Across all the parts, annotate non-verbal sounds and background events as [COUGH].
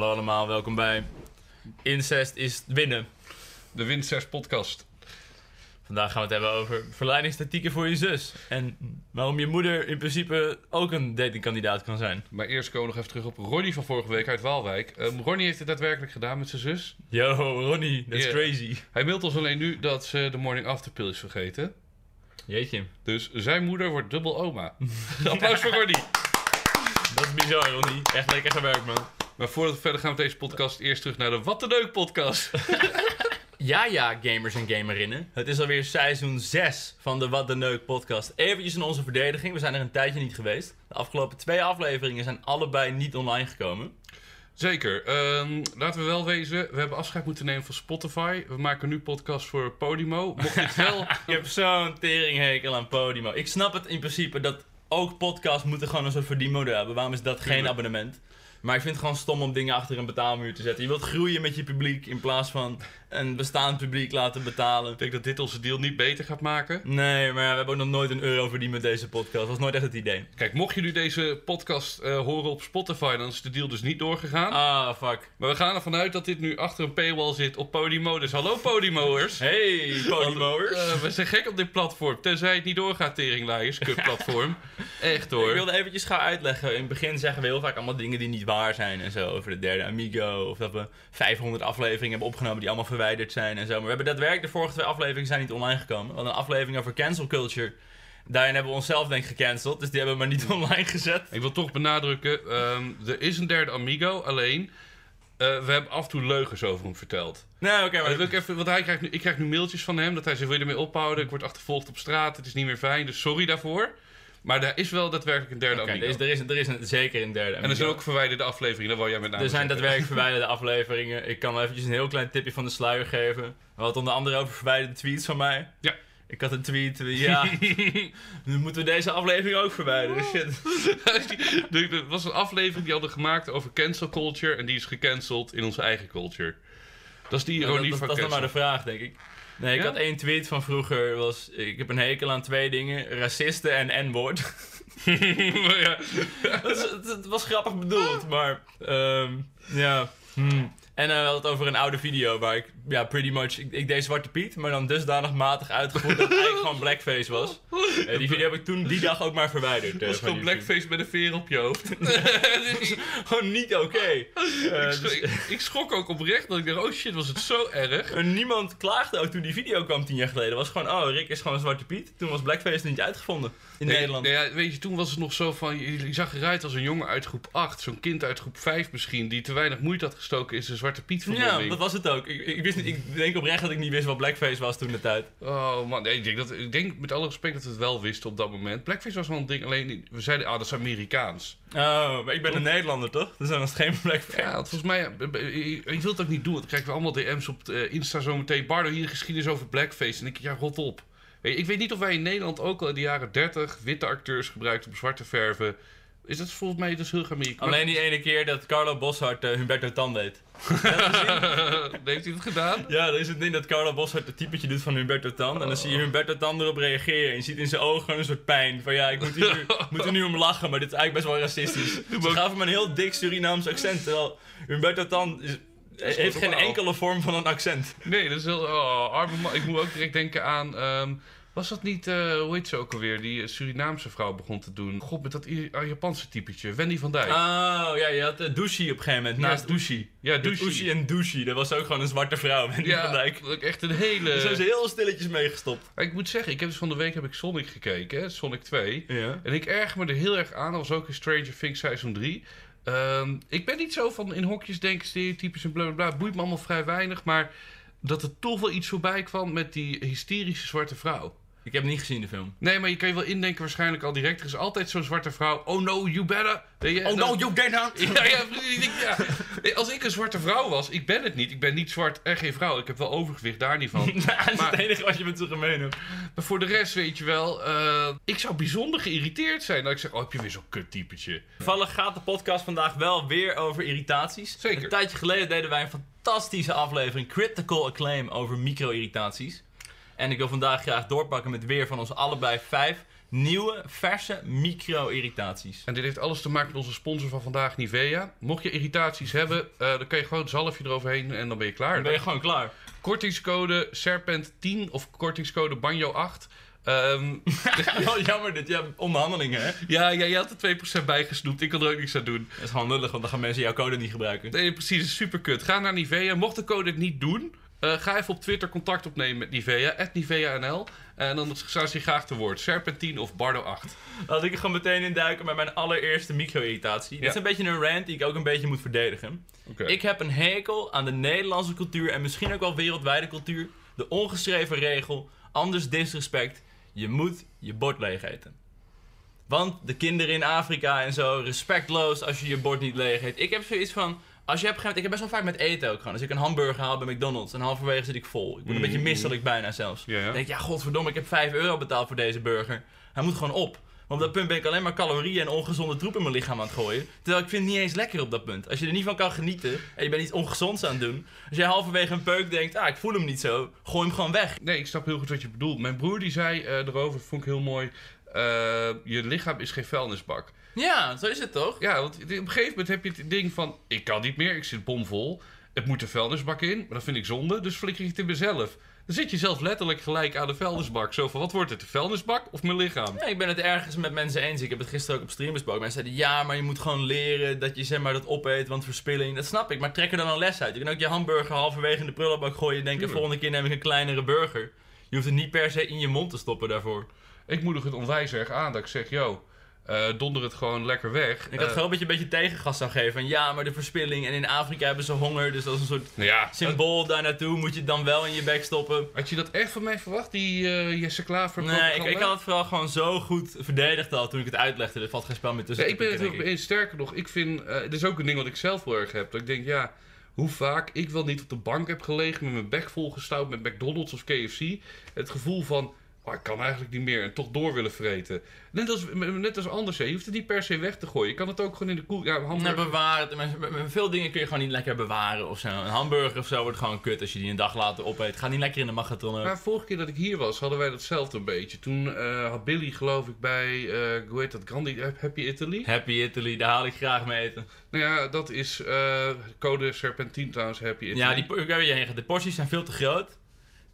Hallo allemaal, welkom bij Incest is winnen. De Winsters podcast. Vandaag gaan we het hebben over verleidingstactieken voor je zus. En waarom je moeder in principe ook een datingkandidaat kan zijn. Maar eerst komen we nog even terug op Ronnie van vorige week uit Waalwijk. Um, Ronnie heeft het daadwerkelijk gedaan met zijn zus. Yo, Ronnie, that's Yeah. crazy. Hij mailt ons alleen nu dat ze de morning after pill is vergeten. Jeetje, Dus zijn moeder wordt dubbel oma. [LAUGHS] Applaus voor Ronnie. dat is bizar Ronnie. Echt lekker gewerkt man. Maar voordat we verder gaan met deze podcast, eerst terug naar de Wat de Leuk podcast. [LAUGHS] Ja, ja, gamers en gamerinnen. Het is alweer seizoen 6 van de Wat de Neuk podcast. Eventjes in onze verdediging. We zijn er een tijdje niet geweest. De afgelopen twee afleveringen zijn allebei niet online gekomen. Zeker. Ehm, laten we wel wezen, we hebben afscheid moeten nemen van Spotify. We maken nu podcast voor Podimo. Mocht dit [LAUGHS] wel... Ik heb zo'n teringhekel aan Podimo. Ik snap het in principe dat ook podcasts moeten gewoon een soort verdienmodel hebben. Waarom is dat geen abonnement? Maar ik vind het gewoon stom om dingen achter een betaalmuur te zetten. Je wilt groeien met je publiek in plaats van een bestaand publiek laten betalen. Ik denk dat dit onze deal niet beter gaat maken. Nee, maar ja, we hebben ook nog nooit een euro verdiend met deze podcast. Dat was nooit echt het idee. Kijk, mocht nu deze podcast eh, horen op Spotify, dan is de deal dus niet doorgegaan. Ah, fuck. Maar we gaan ervan uit dat dit nu achter een paywall zit op Podimo. Dus hallo Podimo'ers. [LAUGHS] Hey, Podimo'ers. Eh, we zijn gek op dit platform. Tenzij het niet doorgaat, teringlaaiers. Kutplatform. [LAUGHS] Echt hoor. Ik wilde eventjes gaan uitleggen. In het begin zeggen we heel vaak allemaal dingen die niet waar zijn en zo. Over de derde Amigo. Of dat we 500 afleveringen hebben opgenomen die allemaal verwijderd zijn en zo. Maar we hebben daadwerkelijk, de vorige twee afleveringen zijn niet online gekomen. Hadden een aflevering over cancel culture. Daarin hebben we onszelf denk ik gecanceld. Dus die hebben we maar niet [LAUGHS] online gezet. Ik wil toch benadrukken. ehm, er is een derde Amigo. Alleen, eh, we hebben af en toe leugens over hem verteld. Nee, oké, Maar maar... dat wil ik, even, want hij krijgt nu, ik krijg nu mailtjes van hem. Dat hij zegt, wil je ermee ophouden? Ik word achtervolgd op straat. Het is niet meer fijn. Dus sorry daarvoor. Maar er is wel daadwerkelijk een derde Amigo. er is, er, is, er is een, zeker een derde En er zijn ook verwijderde afleveringen. Daar wou jij met name Er zijn daadwerkelijk [LAUGHS] verwijderde afleveringen. Ik kan wel eventjes een heel klein tipje van de sluier geven. We hadden het onder andere over verwijderde tweets van mij. Ja. Ik had een tweet, eh, ja, [LAUGHS] nu moeten we deze aflevering ook verwijderen. Shit. [LAUGHS] Er was een aflevering die hadden gemaakt over cancel culture. En die is gecanceld in onze eigen culture. Dat is die Nou, ironie dat, van dat, dat is nog maar de vraag, denk ik. Nee, ik Ja? had één tweet van vroeger. Was, ik heb een hekel aan twee dingen: racisten en N-woord. [LAUGHS] ja. het, is- het- het was grappig bedoeld, maar. ehm, ja. hmm. En eh, we hadden het over een oude video waar ik, ja, pretty much. Ik, ik deed Zwarte Piet, maar dan dusdanig matig uitgevoerd dat het eigenlijk gewoon blackface was. [LAUGHS] Eh, die video heb ik toen die dag ook maar verwijderd. Dat eh, was gewoon blackface met een veer op je hoofd. [LAUGHS] Gewoon niet oké. Eh, ik, dus- schrok, ik, ik schrok ook oprecht dat ik dacht, oh shit, was het zo erg? En niemand klaagde ook toen die video kwam tien jaar geleden. was gewoon, oh, Rick is gewoon Zwarte Piet. Toen was Blackface niet uitgevonden in Nee, Nederland. nee, ja, weet je, toen was het nog zo van, je, je zag eruit als een jongen uit groep 8, zo'n kind uit groep 5 misschien, die te weinig moeite had gestoken in zijn Zwarte Piet Ja, vermomming. dat was het ook. Ik, ik, wist niet, ik denk oprecht dat ik niet wist wat Blackface was toen de tijd. Oh man, nee, ik, denk dat, ik denk met alle respect dat we het wel wisten op dat moment. Blackface was wel een ding, alleen we zeiden, ah, dat is Amerikaans. Oh, maar ik ben een Nederlander toch? Dus dan was het geen Blackface. Ja, volgens mij, ja, b- b- ik, ik wil het ook niet doen, want dan krijgen we allemaal DM's op eh, Insta zometeen. Bardo, hier geschiedenis over Blackface. En ik, ja, rot op. Ik weet niet of wij in Nederland ook al in de jaren 30 witte acteurs gebruikten om zwart te verven. Is dat volgens mij dus heel Amerikaans? Alleen die ene keer dat Carlo Boshart eh, Humberto Tan deed. [LAUGHS] Heeft hij het gedaan? Ja, er is het ding dat Carlo Boshart het typetje doet van Humberto Tan. En dan zie je Humberto Tan erop reageren. En je ziet in zijn ogen een soort pijn. Van ja, ik moet, hier nu, [LAUGHS] moet er nu om lachen, maar dit is eigenlijk best wel racistisch. Ze gaven hem een heel dik Surinaams accent. Terwijl Humberto Tan is, heeft gewoon geen enkele vorm van een accent. Nee, dat is heel... Oh, arme man. Ik moet ook direct denken aan... ehm, was dat niet, eh, hoe heet ze ook alweer, die eh, Surinaamse vrouw begon te doen? God, met dat I- ah, Japanse typetje. Wendy van Dijk. Oh, ja, je had uh, Douchi op een gegeven moment. Ja, Naast Douchi. Ja, Douchi. En Douchi. Dat was ook gewoon een zwarte vrouw. Wendy Ja, van Dijk. dat ik echt een hele... Daar zijn ze heel stilletjes mee gestopt. Ik moet zeggen, ik heb dus van de week heb ik Sonic gekeken, hè, Sonic 2. Ja. En ik erg me er heel erg aan. Dat was ook in Stranger Things seizoen 3. Ehm, ik ben niet zo van in hokjes denken, stereotypes en bla bla bla. Boeit me allemaal vrij weinig. Maar dat er toch wel iets voorbij kwam met die hysterische zwarte vrouw. Ik heb niet gezien de film. Nee, maar je kan je wel indenken waarschijnlijk al direct. Er is altijd zo'n zwarte vrouw. Oh no, you better. Weet je, Oh no, you out! [LAUGHS] Ja, ja, Als ik een zwarte vrouw was, ik ben het niet. Ik ben niet zwart en geen vrouw. Ik heb wel overgewicht, daar niet van. [LAUGHS] dat is Maar- het enige wat je met zo gemeen hebt. Maar voor de rest, weet je wel, eh, ik zou bijzonder geïrriteerd zijn. Dat ik zeg, oh, heb je weer zo'n kuttypetje. Toevallig gaat de podcast vandaag wel weer over irritaties. Zeker. Een tijdje geleden deden wij een fantastische aflevering, Critical Acclaim, over micro-irritaties. En ik wil vandaag graag doorpakken met weer van ons allebei vijf nieuwe, verse micro-irritaties. En dit heeft alles te maken met onze sponsor van vandaag, Nivea. Mocht je irritaties hebben, eh, dan kan je gewoon het zalfje eroverheen en dan ben je klaar. Dan ben je gewoon klaar. Kortingscode Serpent10 of kortingscode Banjo8. Ehm, [LAUGHS] Wel jammer dit, je hebt onderhandelingen hè. ja, ja, je had er 2% bij gesnoept. Ik kon er ook niks aan doen. Dat is gewoon lullig, want dan gaan mensen jouw code niet gebruiken. Nee, precies. Super kut. Ga naar Nivea. Mocht de code het niet doen, eh, ga even op Twitter contact opnemen met Nivea. NiveaNL. En dan staan ze je graag te woord. Serpentine of Bardo8. Laat ik er gewoon meteen in duiken met mijn allereerste micro-irritatie. Dit is een beetje een rant die ik ook een beetje moet verdedigen. Ik heb een hekel aan de Nederlandse cultuur en misschien ook wel wereldwijde cultuur. De ongeschreven regel, anders disrespect, je moet je bord leeg eten. Want de kinderen in Afrika en zo, respectloos als je je bord niet leeg eet. Ik heb zoiets van, als je hebt gegeven, ik heb best wel vaak met eten ook gewoon. Als ik een hamburger haal bij McDonald's en halverwege zit ik vol. Ik word een beetje Mm. misselijk bijna zelfs. Ja, ja. Dan denk ik, ja godverdomme, ik heb 5 euro betaald voor deze burger. Hij moet gewoon op. Maar op dat punt ben ik alleen maar calorieën en ongezonde troep in mijn lichaam aan het gooien. Terwijl ik vind het niet eens lekker op dat punt. Als je er niet van kan genieten en je bent iets ongezonds aan het doen. Als jij halverwege een peuk denkt, ah ik voel hem niet zo, gooi hem gewoon weg. Nee, ik snap heel goed wat je bedoelt. Mijn broer die zei eh, erover, dat vond ik heel mooi. Eh, je lichaam is geen vuilnisbak. Ja, zo is het toch? Ja, want op een gegeven moment heb je het ding van... Ik kan niet meer, ik zit bomvol. Het moet een vuilnisbak in, maar dat vind ik zonde. Dus flikker ik het in mezelf. Dan zit je zelf letterlijk gelijk aan de vuilnisbak. Zo van, wat wordt het? De vuilnisbak of mijn lichaam? Ja, ik ben het ergens met mensen eens. Ik heb het gisteren ook op stream besproken. Mensen zeiden, ja, maar je moet gewoon leren dat je zeg maar dat opeet, want verspilling. Dat snap ik, maar trek er dan een les uit. Je kan ook je hamburger halverwege in de prullenbak gooien en denken, volgende keer neem ik een kleinere burger. Je hoeft het niet per se in je mond te stoppen daarvoor. Ik moedig het onwijs erg aan dat ik zeg, yo, eh, donder het gewoon lekker weg. Ik had Eh, gewoon dat je een beetje tegengas zou geven. Van ja, maar de verspilling. En in Afrika hebben ze honger. Dus dat is een soort ja, symbool daar naartoe. Moet je het dan wel in je bek stoppen. had je dat echt van mij verwacht, die eh, Jesse Klaver Nee, ik, ik had het vooral gewoon zo goed verdedigd al toen ik het uitlegde. Er valt geen spel meer tussen. Ja, ik ben het eens. Sterker nog, ik vind... dit is ook een ding wat ik zelf heel erg heb. Dat ik denk, ja, hoe vaak ik wel niet op de bank heb gelegen... met mijn bek volgestouwd met McDonald's of KFC. Het gevoel van... Oh, ik kan eigenlijk niet meer en toch door willen vreten. Net als, net als anders, hè. je hoeft het niet per se weg te gooien. Je kan het ook gewoon in de koel... Ja, hamburger... Nou. Maar met Veel dingen kun je gewoon niet lekker bewaren of zo. Een hamburger of zo wordt gewoon kut als je die een dag later opeet. Ga niet lekker in de magnetron. ook. Maar vorige keer dat ik hier was, hadden wij datzelfde een beetje. Toen eh, had Billy, geloof ik, bij, eh hoe heet dat, Grandi, Happy Italy. Happy Italy, daar haal ik graag mee eten. Nou ja, dat is eh, code Serpentine trouwens, Happy Italy. Ja, die, ik waar je heen. De porties zijn veel te groot.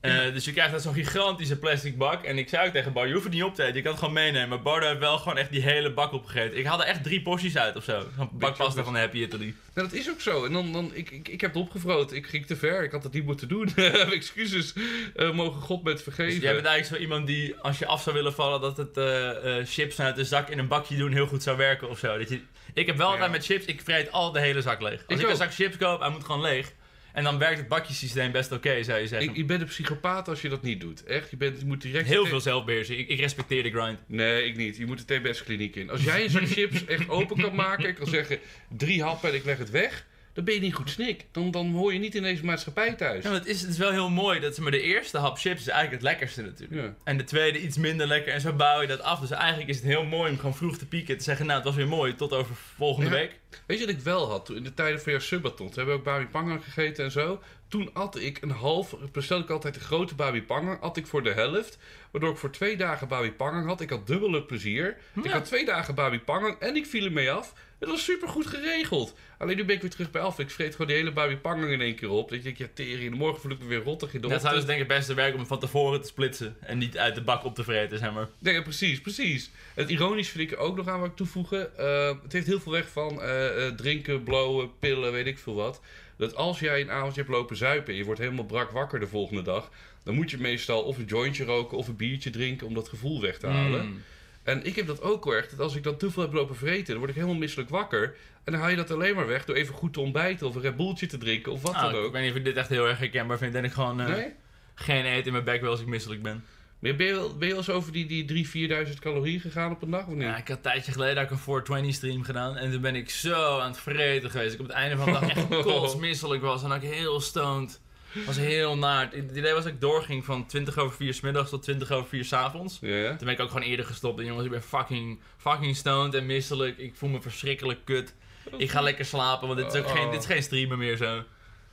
Eh, Dus je krijgt dan zo'n gigantische plastic bak. En ik zei ook tegen Bar, je hoeft het niet op te eten, je kan het gewoon meenemen. Maar Bardo heeft wel gewoon echt die hele bak opgegeten. Ik haalde echt drie porties uit of zo. Zo'n bak pasta van Happy Italy. Nou, dat is ook zo. En dan, dan ik, ik, ik heb het opgevroten. Ik ging te ver. Ik had dat niet moeten doen. [LAUGHS] Excuses. Eh, mogen God met vergeven. Dus jij bent eigenlijk zo iemand die, als je af zou willen vallen, dat het eh, chips uit de zak in een bakje doen heel goed zou werken of zo. Dat je, ik heb wel Ja. met chips, ik vreet al de hele zak leeg. Als Ik ik, een zak chips koop, hij moet gewoon leeg. En dan werkt het bakjesysteem best oké, zou je zeggen. Ik, je bent een psychopaat als je dat niet doet. Echt, je, bent, je moet direct... Heel veel zelfbeheersing. Ik, ik respecteer de grind. Nee, ik niet. Je moet de TBS-kliniek in. Als jij een zak [LAUGHS] chips echt open kan maken... Ik kan zeggen, drie happen en ik leg het weg... Dan ben je niet goed snik. Dan, dan hoor je niet in deze maatschappij thuis. Ja, maar het, is, het is wel heel mooi dat ze maar de eerste hap chips is eigenlijk het lekkerste natuurlijk. Ja. En de tweede iets minder lekker en zo bouw je dat af. Dus eigenlijk is het heel mooi om gewoon vroeg te pieken. Te zeggen, nou het was weer mooi, tot over volgende Ja. week. Weet je wat ik wel had? Toen- In de tijden van jouw subathon. Toen hebben we ook babi pangang gegeten en zo. Toen at ik een half... Bestelde ik altijd een grote babi pangang. At ik voor de helft. Waardoor ik voor twee dagen babi pangang had. Ik had dubbele plezier. Ik Ja. had twee dagen babi pangang. En ik viel ermee af. Het was super goed geregeld. Alleen nu ben ik weer terug bij af. Ik vreet gewoon die hele babi pangang in één keer op. Dat je ja tering. In de morgen voel ik me weer rottig in de Dat zou dus denk ik het beste werken om van tevoren te splitsen. En niet uit de bak op te vreten, zeg maar. Nee, ja, precies, precies. Het ironisch vind ik er ook nog aan wat ik toevoegen. Eh, het heeft heel veel weg van eh, eh, drinken, blowen, pillen, weet ik veel wat. Dat als jij een avondje hebt lopen zuipen en je wordt helemaal brak wakker de volgende dag... dan moet je meestal of een jointje roken of een biertje drinken om dat gevoel weg te halen. Mm. En ik heb dat ook wel echt, dat als ik dan te veel heb lopen vreten... dan word ik helemaal misselijk wakker. En dan haal je dat alleen maar weg door even goed te ontbijten of een Red Bulltje te drinken of wat Nou, dan ik ook. weet niet of ik dit echt heel erg herkenbaar vind. En ik gewoon eh, Nee? geen eten in mijn bek wil als ik misselijk ben. Ben je, wel- ben je wel eens over die, die 3.000, 4.000 calorieën gegaan op een dag of niet? Ja, ik had een tijdje geleden ook een 420 stream gedaan. En toen ben ik zo aan het vreten geweest. Ik op het einde van de dag echt [LAUGHS] kotsmisselijk was. En ook heel stoned. Was heel naar. Het idee was dat ik doorging van 20 over 4 's middags tot 20 over 4 's avonds. Ja, ja? Toen ben ik ook gewoon eerder gestopt. En jongens, ik ben fucking, fucking stoned en misselijk. Ik voel me verschrikkelijk kut. Ik ga lekker slapen, want dit is ook geen, dit is geen streamen meer zo.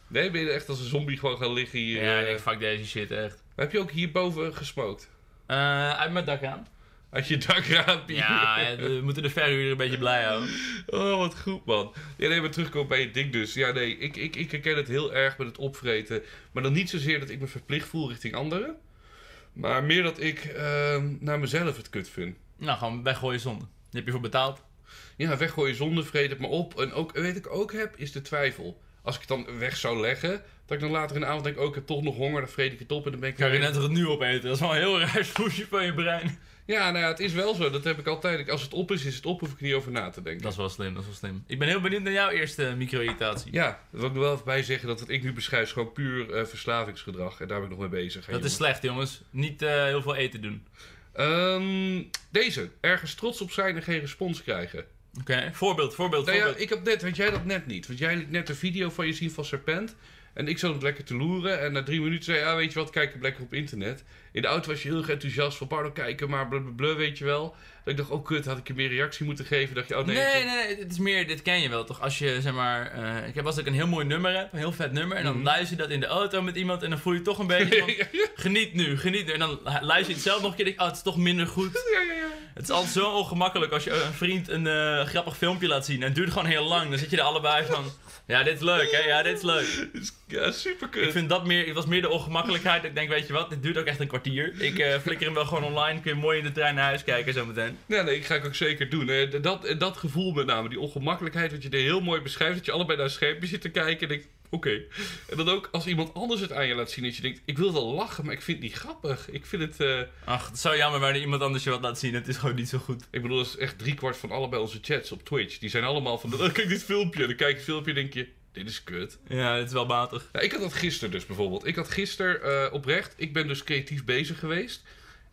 Nee, ben je echt als een zombie gewoon gaan liggen hier? Ja, ik eh? denk, fuck deze shit echt. Heb je ook hierboven gesmoked? Eh, uit mijn dak aan. Uit je dakraampje. Ja, ja, we moeten de verhuurder een beetje blij houden. Oh, wat goed, man. Ja, nee, maar terugkomen bij je ding dus. Ja, nee, ik, ik, ik herken het heel erg met het opvreten. Maar dan niet zozeer dat ik me verplicht voel richting anderen. Maar meer dat ik ehm, naar mezelf het kut vind. Nou, gewoon weggooien zonde. Daar heb je voor betaald. Ja, weggooien zonder vreet het me op. En ook, weet ik ook heb, is de twijfel. Als ik het dan weg zou leggen, dat ik dan later in de avond denk, oh, ik heb toch nog honger, dan vreet ik het op en dan ben ik... Ga je net het nu opeten. Dat is wel een heel raar [LAUGHS] smoesje van je brein. Ja, nou ja, het is wel zo. Dat heb ik altijd. Als het op is, is het op. Hoef ik niet over na te denken. Dat is wel slim, dat is wel slim. Ik ben heel benieuwd naar jouw eerste micro-irritatie. Ja, dat wil ik er wel even bij zeggen dat wat ik nu beschrijf is gewoon puur eh, verslavingsgedrag. En daar ben ik nog mee bezig. Dat is slecht, jongens. Niet eh, heel veel eten doen. Ehm, deze. Ergens trots op zijn en geen respons krijgen. Oké, voorbeeld, voorbeeld, Nou ja, voorbeeld. ik heb net, weet jij dat net niet? Want jij liet net een video van je zien van Serpent. En ik zat het lekker te loeren. En na drie minuten zei ja, weet je wat, kijk ik lekker op internet. In de auto was je heel erg enthousiast van, pardon, kijken, maar blablabla, weet je wel. Dat ik dacht, oh kut, had ik je meer reactie moeten geven. dacht je, oh nee. Nee, ik- nee, nee, het is meer, dit ken je wel toch? Als je, zeg maar, eh, ik heb als ik een heel mooi nummer heb, een heel vet nummer, en dan Mhm. luister je dat in de auto met iemand en dan voel je toch een beetje van, [LAUGHS] geniet nu, geniet nu. En dan luister je het zelf nog een keer en denk je, oh, het is toch minder goed. [LAUGHS] ja, ja, ja. Het is altijd zo ongemakkelijk als je een vriend een eh, grappig filmpje laat zien en het duurt gewoon heel lang. Dan zit je er allebei van, ja, dit is leuk, hè, ja, dit is leuk. [LAUGHS] Ja, super kut. Ik vind dat meer, het was meer de ongemakkelijkheid. Ik denk, weet je wat, dit duurt ook echt een kwartier. Ik eh, flikker hem wel gewoon online, kun je mooi in de trein naar huis kijken zometeen. Nee, nee, ik ga ik ook zeker doen. hè. Dat, dat gevoel met name, die ongemakkelijkheid, wat je er heel mooi beschrijft, dat je allebei naar een schermpje zit te kijken en denkt, oké. En dan ook als iemand anders het aan je laat zien, dat je denkt, ik wil wel lachen, maar ik vind het niet grappig. Ik vind het, eh, Ach, het is zo jammer wanneer iemand anders je wat laat zien. Het is gewoon niet zo goed. ik bedoel, dat is echt driekwart van allebei onze chats op Twitch. Die zijn allemaal van, oh, kijk dit filmpje. Dan kijk je het filmpje en denk je, dit is kut. Ja, het is wel matig. Ja, ik had dat gisteren dus bijvoorbeeld. Ik had gisteren eh, oprecht, ik ben dus creatief bezig geweest.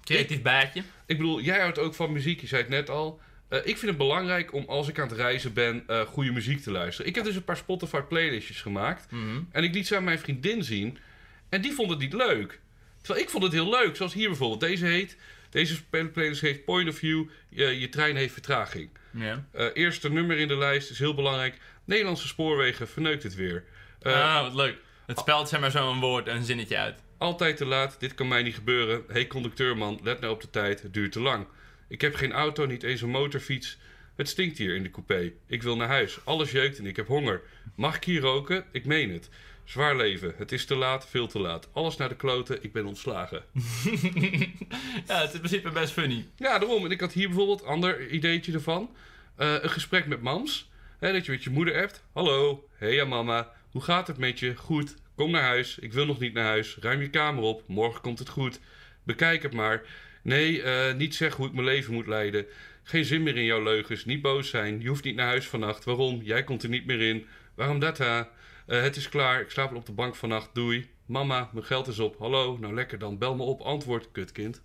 Creatief baatje. Ik bedoel, jij houdt ook van muziek, je zei het net al. Eh, ik vind het belangrijk om als ik aan het reizen ben, eh, goede muziek te luisteren. Ik heb dus een paar Spotify playlistjes gemaakt. Mhm. En ik liet ze aan mijn vriendin zien. En die vond het niet leuk. Terwijl ik vond het heel leuk. Zoals hier bijvoorbeeld. Deze heet, deze playlist heet Point of View. Je, je trein heeft vertraging. Eh, eerste nummer in de lijst is heel belangrijk. Nederlandse spoorwegen verneukt het weer. Ah, wat leuk. Het spelt zeg maar zo'n woord, een zinnetje uit. Altijd te laat, dit kan mij niet gebeuren. Hey conducteurman, let nou op de tijd, het duurt te lang. Ik heb geen auto, niet eens een motorfiets. Het stinkt hier in de coupé. Ik wil naar huis, alles jeukt en ik heb honger. Mag ik hier roken? Ik meen het. Zwaar leven, het is te laat, veel te laat. Alles naar de kloten, ik ben ontslagen. [LAUGHS] ja, het is in principe best funny. Ja, daarom. En ik had hier bijvoorbeeld een ander ideetje ervan. Eh, een gesprek met mams. Hè, dat je met je moeder hebt. Hallo, hey ja mama, hoe gaat het met je? Goed, kom naar huis. Ik wil nog niet naar huis. Ruim je kamer op, morgen komt het goed. Bekijk het maar. Nee, eh, niet zeggen hoe ik mijn leven moet leiden. Geen zin meer in jouw leugens, niet boos zijn. Je hoeft niet naar huis vannacht. Waarom? Jij komt er niet meer in. Waarom dat ha? Eh, het is klaar, ik slaap op de bank vannacht. Doei. Mama, mijn geld is op. Hallo, nou lekker dan. Bel me op. Antwoord, kutkind.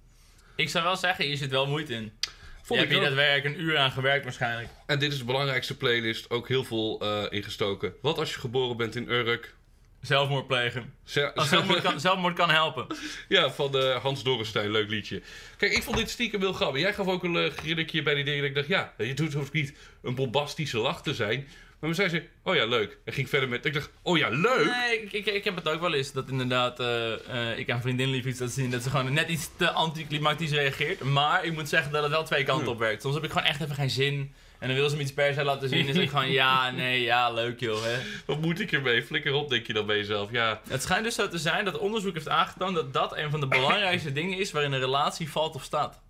Ik zou wel zeggen, hier zit wel moeite in. Vond je ik hebt hier ook. daadwerkelijk een uur aan gewerkt waarschijnlijk. En dit is de belangrijkste playlist, ook heel veel eh, ingestoken. Wat als je geboren bent in Urk? Zelfmoord plegen. Als zelfmoord kan, [LAUGHS] zelfmoord kan helpen. ja, van eh, Hans Dorrestein, leuk liedje. Kijk, ik vond dit stiekem heel grappig. Jij gaf ook een uh, grinnikje bij die dingen. dat Ik dacht, ja, je doet hoeft niet een bombastische lach te zijn. Maar we zei ze, oh ja, leuk. En ging verder met, ik dacht, oh ja, leuk. Nee, ik, ik, ik heb het ook wel eens dat inderdaad eh, ik aan vriendinnen lief iets dat zien dat ze gewoon net iets te anticlimactisch reageert. Maar ik moet zeggen dat het wel twee kanten op werkt. Soms heb ik gewoon echt even geen zin. En dan wil ze me iets per se laten zien. En dan zeg ik gewoon ja, nee, ja, leuk joh. Hè. Wat moet ik ermee? Flikker op, denk je dan bij jezelf. Ja, Het schijnt dus zo te zijn dat onderzoek heeft aangetoond dat dat een van de belangrijkste dingen is waarin een relatie valt of staat.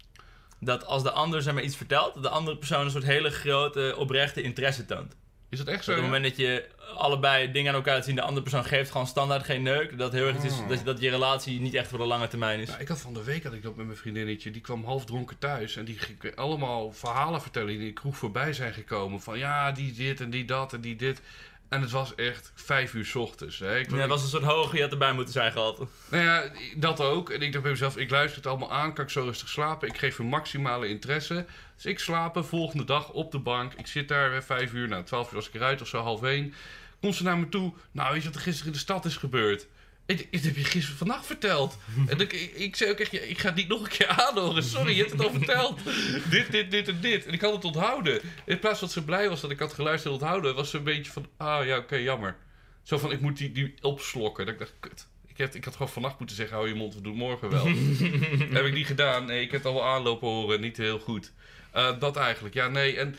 Dat als de ander zeg maar, iets vertelt, de andere persoon een soort hele grote oprechte interesse toont. Is dat echt zo? Op het ja? moment dat je allebei dingen aan elkaar laat zien, de andere persoon geeft gewoon standaard geen neuk, dat heel erg iets is Oh. dat, dat je relatie niet echt voor de lange termijn is. Nou, ik had van de week had ik dat met mijn vriendinnetje. Die kwam half dronken thuis. En die ging allemaal verhalen vertellen die in de kroeg voorbij zijn gekomen. Van ja, die dit en die dat en die dit. En het was echt vijf uur 's ochtends. Hè. Ik, Ja, het was een soort hoge, je had erbij moeten zijn gehad. Nou ja, dat ook. En ik dacht bij mezelf, ik luister het allemaal aan. Kan ik zo rustig slapen? Ik geef hem maximale interesse. Dus ik slapen volgende dag op de bank. Ik zit daar hè, vijf uur. Nou, twaalf uur was ik eruit of zo, half één. Komt ze naar me toe. Nou, weet je wat er gisteren in de stad is gebeurd? Ik, ik heb je gisteren vannacht verteld. [LAUGHS] en ik, ik, ik zei ook echt, ik ga het niet nog een keer aanhoren. Sorry, je hebt het al verteld. [LAUGHS] dit, dit, dit en dit. En ik had het onthouden. In plaats dat ze blij was dat ik had geluisterd en onthouden, was ze een beetje van, ah ja, oké, jammer. Zo van, ik moet die, die opslokken. Dat ik dacht, kut. Ik heb, ik had gewoon vannacht moeten zeggen, hou je mond, we doen morgen wel. [LAUGHS] heb ik niet gedaan. Nee, ik heb het al wel aanlopen horen, niet heel goed. Eh, dat eigenlijk, ja, nee. En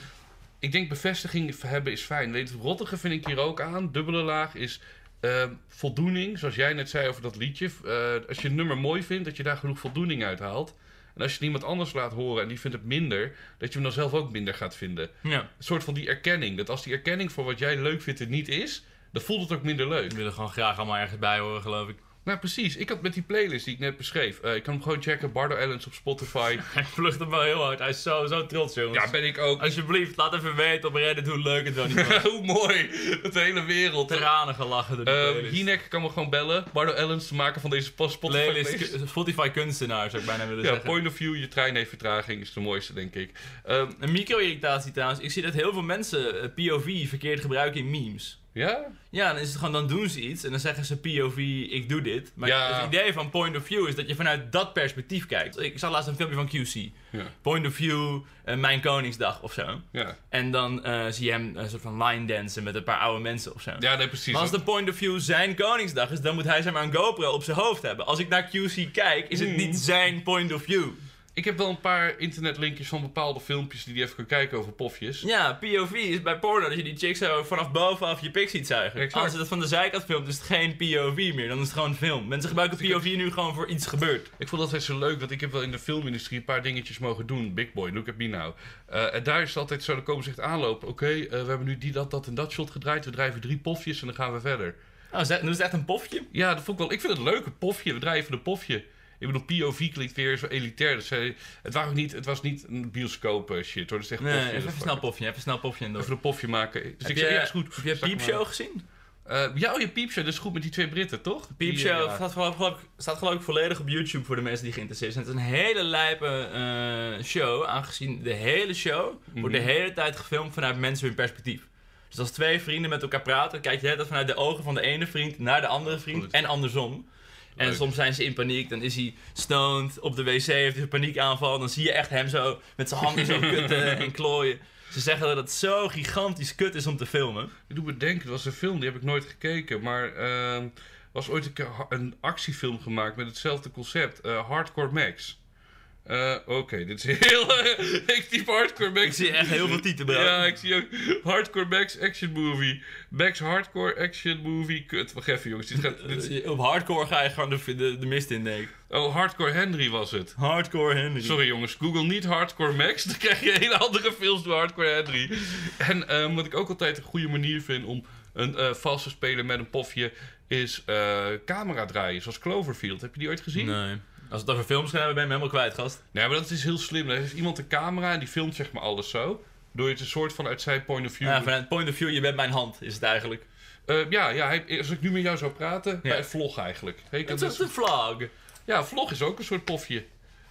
ik denk bevestiging hebben is fijn. Weet, het rottige vind ik hier ook aan, dubbele laag, is eh, voldoening. Zoals jij net zei over dat liedje. Eh, als je een nummer mooi vindt, dat je daar genoeg voldoening uit haalt. En als je het iemand anders laat horen en die vindt het minder, dat je hem dan zelf ook minder gaat vinden. Ja. Een soort van die erkenning. Dat als die erkenning voor wat jij leuk vindt er niet is, dan voelt het ook minder leuk. Ik wil er gewoon graag allemaal ergens bij horen, geloof ik. Nou, precies. Ik had met die playlist die ik net beschreef. eh, ik kan hem gewoon checken. Bardo Ellens op Spotify. [LAUGHS] Hij vlucht hem wel heel hard. Hij is zo, zo trots, jongens. ja, ben ik ook. Alsjeblieft, laat even weten op Reddit hoe leuk het wel niet was. [LAUGHS] Hoe mooi. De hele wereld. Tranen gelachen door die Uh, playlist. Hinek kan me gewoon bellen. Bardo Ellens, te maken van deze Spotify playlist, [LAUGHS] Spotify kunstenaar zou ik bijna willen Ja, zeggen. point of view, je trein heeft vertraging, is de mooiste, denk ik. Ehm, Een micro-irritatie trouwens. Ik zie dat heel veel mensen eh, POV verkeerd gebruiken in memes. Ja? Ja, dan is het gewoon, dan doen ze iets en dan zeggen ze POV, ik doe dit. Maar Ja. het idee van point of view is dat je vanuit dat perspectief kijkt. Ik zag laatst een filmpje van QC. Ja. Point of view, eh, mijn Koningsdag of zo. Ja. En dan eh, zie je hem een soort van line dansen met een paar oude mensen of zo. Ja, nee, precies. Maar als de point of view zijn Koningsdag is, dan moet hij zeg maar een GoPro op zijn hoofd hebben. Als ik naar QC kijk, is het Mm. niet zijn point of view. Ik heb wel een paar internetlinkjes van bepaalde filmpjes die je even kan kijken over pofjes. Ja, POV is bij porno dat je die chick zo vanaf bovenaf je pik ziet zuigen. Exact. Als je dat van de zijkant filmt, is het geen POV meer. Dan is het gewoon film. Mensen gebruiken ik POV nu gewoon voor iets gebeurt. Ik vond dat altijd zo leuk, want ik heb wel in de filmindustrie een paar dingetjes mogen doen. Big boy, look at me now. Eh, en daar is het altijd zo, dan komen ze echt aanlopen. Oké, eh, we hebben nu die, dat, dat en dat shot gedraaid. We drijven drie pofjes en dan gaan we verder. Nou, ze- dan is het echt een pofje. Ja, dat vond ik wel. Ik vind het leuk, een pofje. We draaien even een pofje. Ik bedoel, POV klinkt weer zo elitair. Dus, eh, het, ook niet, het was niet een bioscoop eh, shit hoor. Dus echt Nee, pofje. even, dat even is snel pofje, even snel pofje door. Even een pofje maken. Dus Heb ik je, zeg, ja, is goed. heb je Piepshow gezien? Eh, ja, oh, je Piepshow. Dat is goed met die twee Britten, toch? Piepshow staat, geloof, geloof, staat geloof ik volledig op YouTube voor de mensen die geïnteresseerd zijn. Het is een hele lijpe show, aangezien de hele show wordt de Mhm. hele tijd gefilmd vanuit mensen hun perspectief. Dus als twee vrienden met elkaar praten, kijk je tijd vanuit de ogen van de ene vriend naar de andere vriend Goed. en andersom. En soms zijn ze in paniek, dan is hij stoned op de wc, heeft hij een paniekaanval. Dan zie je echt hem zo met zijn handen zo [LAUGHS] kutten en klooien. Ze zeggen dat het zo gigantisch kut is om te filmen. Ik doe me denken, het was een film, die heb ik nooit gekeken. Maar er was ooit een, keer een actiefilm gemaakt met hetzelfde concept. eh, Hardcore Max. Eh, Oké, dit is [LAUGHS] heel... ik typ Hardcore Max. Ik zie echt heel veel bro. Ja, ik zie ook Hardcore Max Action Movie. Max Hardcore Action Movie. Kut, wacht even jongens. Dit gaat, dit [LAUGHS] is- Eh, Op hardcore ga je gewoon de, de, de mist in, denk ik. oh, Hardcore Henry was het. Hardcore Henry. Sorry jongens, google niet Hardcore Max. [LAUGHS] Dan krijg je hele andere films door Hardcore Henry. En ehm, wat ik ook altijd een goede manier vind om een eh valse speler met een pofje... is eh, camera draaien, zoals Cloverfield. Heb je die ooit gezien? Nee. Als we het over films gaan hebben, ben je me helemaal kwijt, gast. Nee, maar dat is heel slim. Er heeft iemand een camera en die filmt zeg maar alles zo. Door je het een soort van uit zijn point of view... Ja, vanuit point of view, je bent mijn hand, is het eigenlijk. Eh, ja, ja hij, als ik nu met jou zou praten, Ja. bij vlog eigenlijk. Het is een vlog. ja, vlog is ook een soort pofje.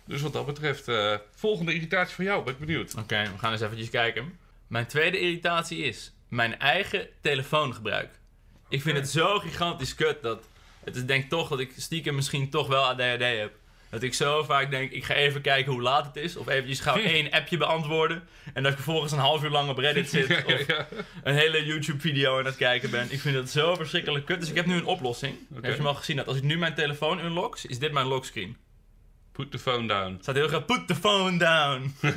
Dus wat dat betreft, eh, volgende irritatie van jou, ben ik benieuwd. Oké, we gaan eens eventjes kijken. Mijn tweede irritatie is mijn eigen telefoongebruik. Ik vind het zo gigantisch kut dat... Het is denk toch dat ik stiekem misschien toch wel ADHD heb. Dat ik zo vaak denk, ik ga even kijken hoe laat het is. Of eventjes ga [LAUGHS] één appje beantwoorden. En dat ik vervolgens een half uur lang op Reddit zit. [LAUGHS] Of ja. een hele YouTube-video aan het kijken ben. Ik vind het zo verschrikkelijk kut. Dus ik heb nu een oplossing. Oké. Heb je hem al gezien? Dat als ik nu mijn telefoon unlock, is dit mijn lockscreen. Put the phone down. Het staat heel graag, put the phone down. [LAUGHS]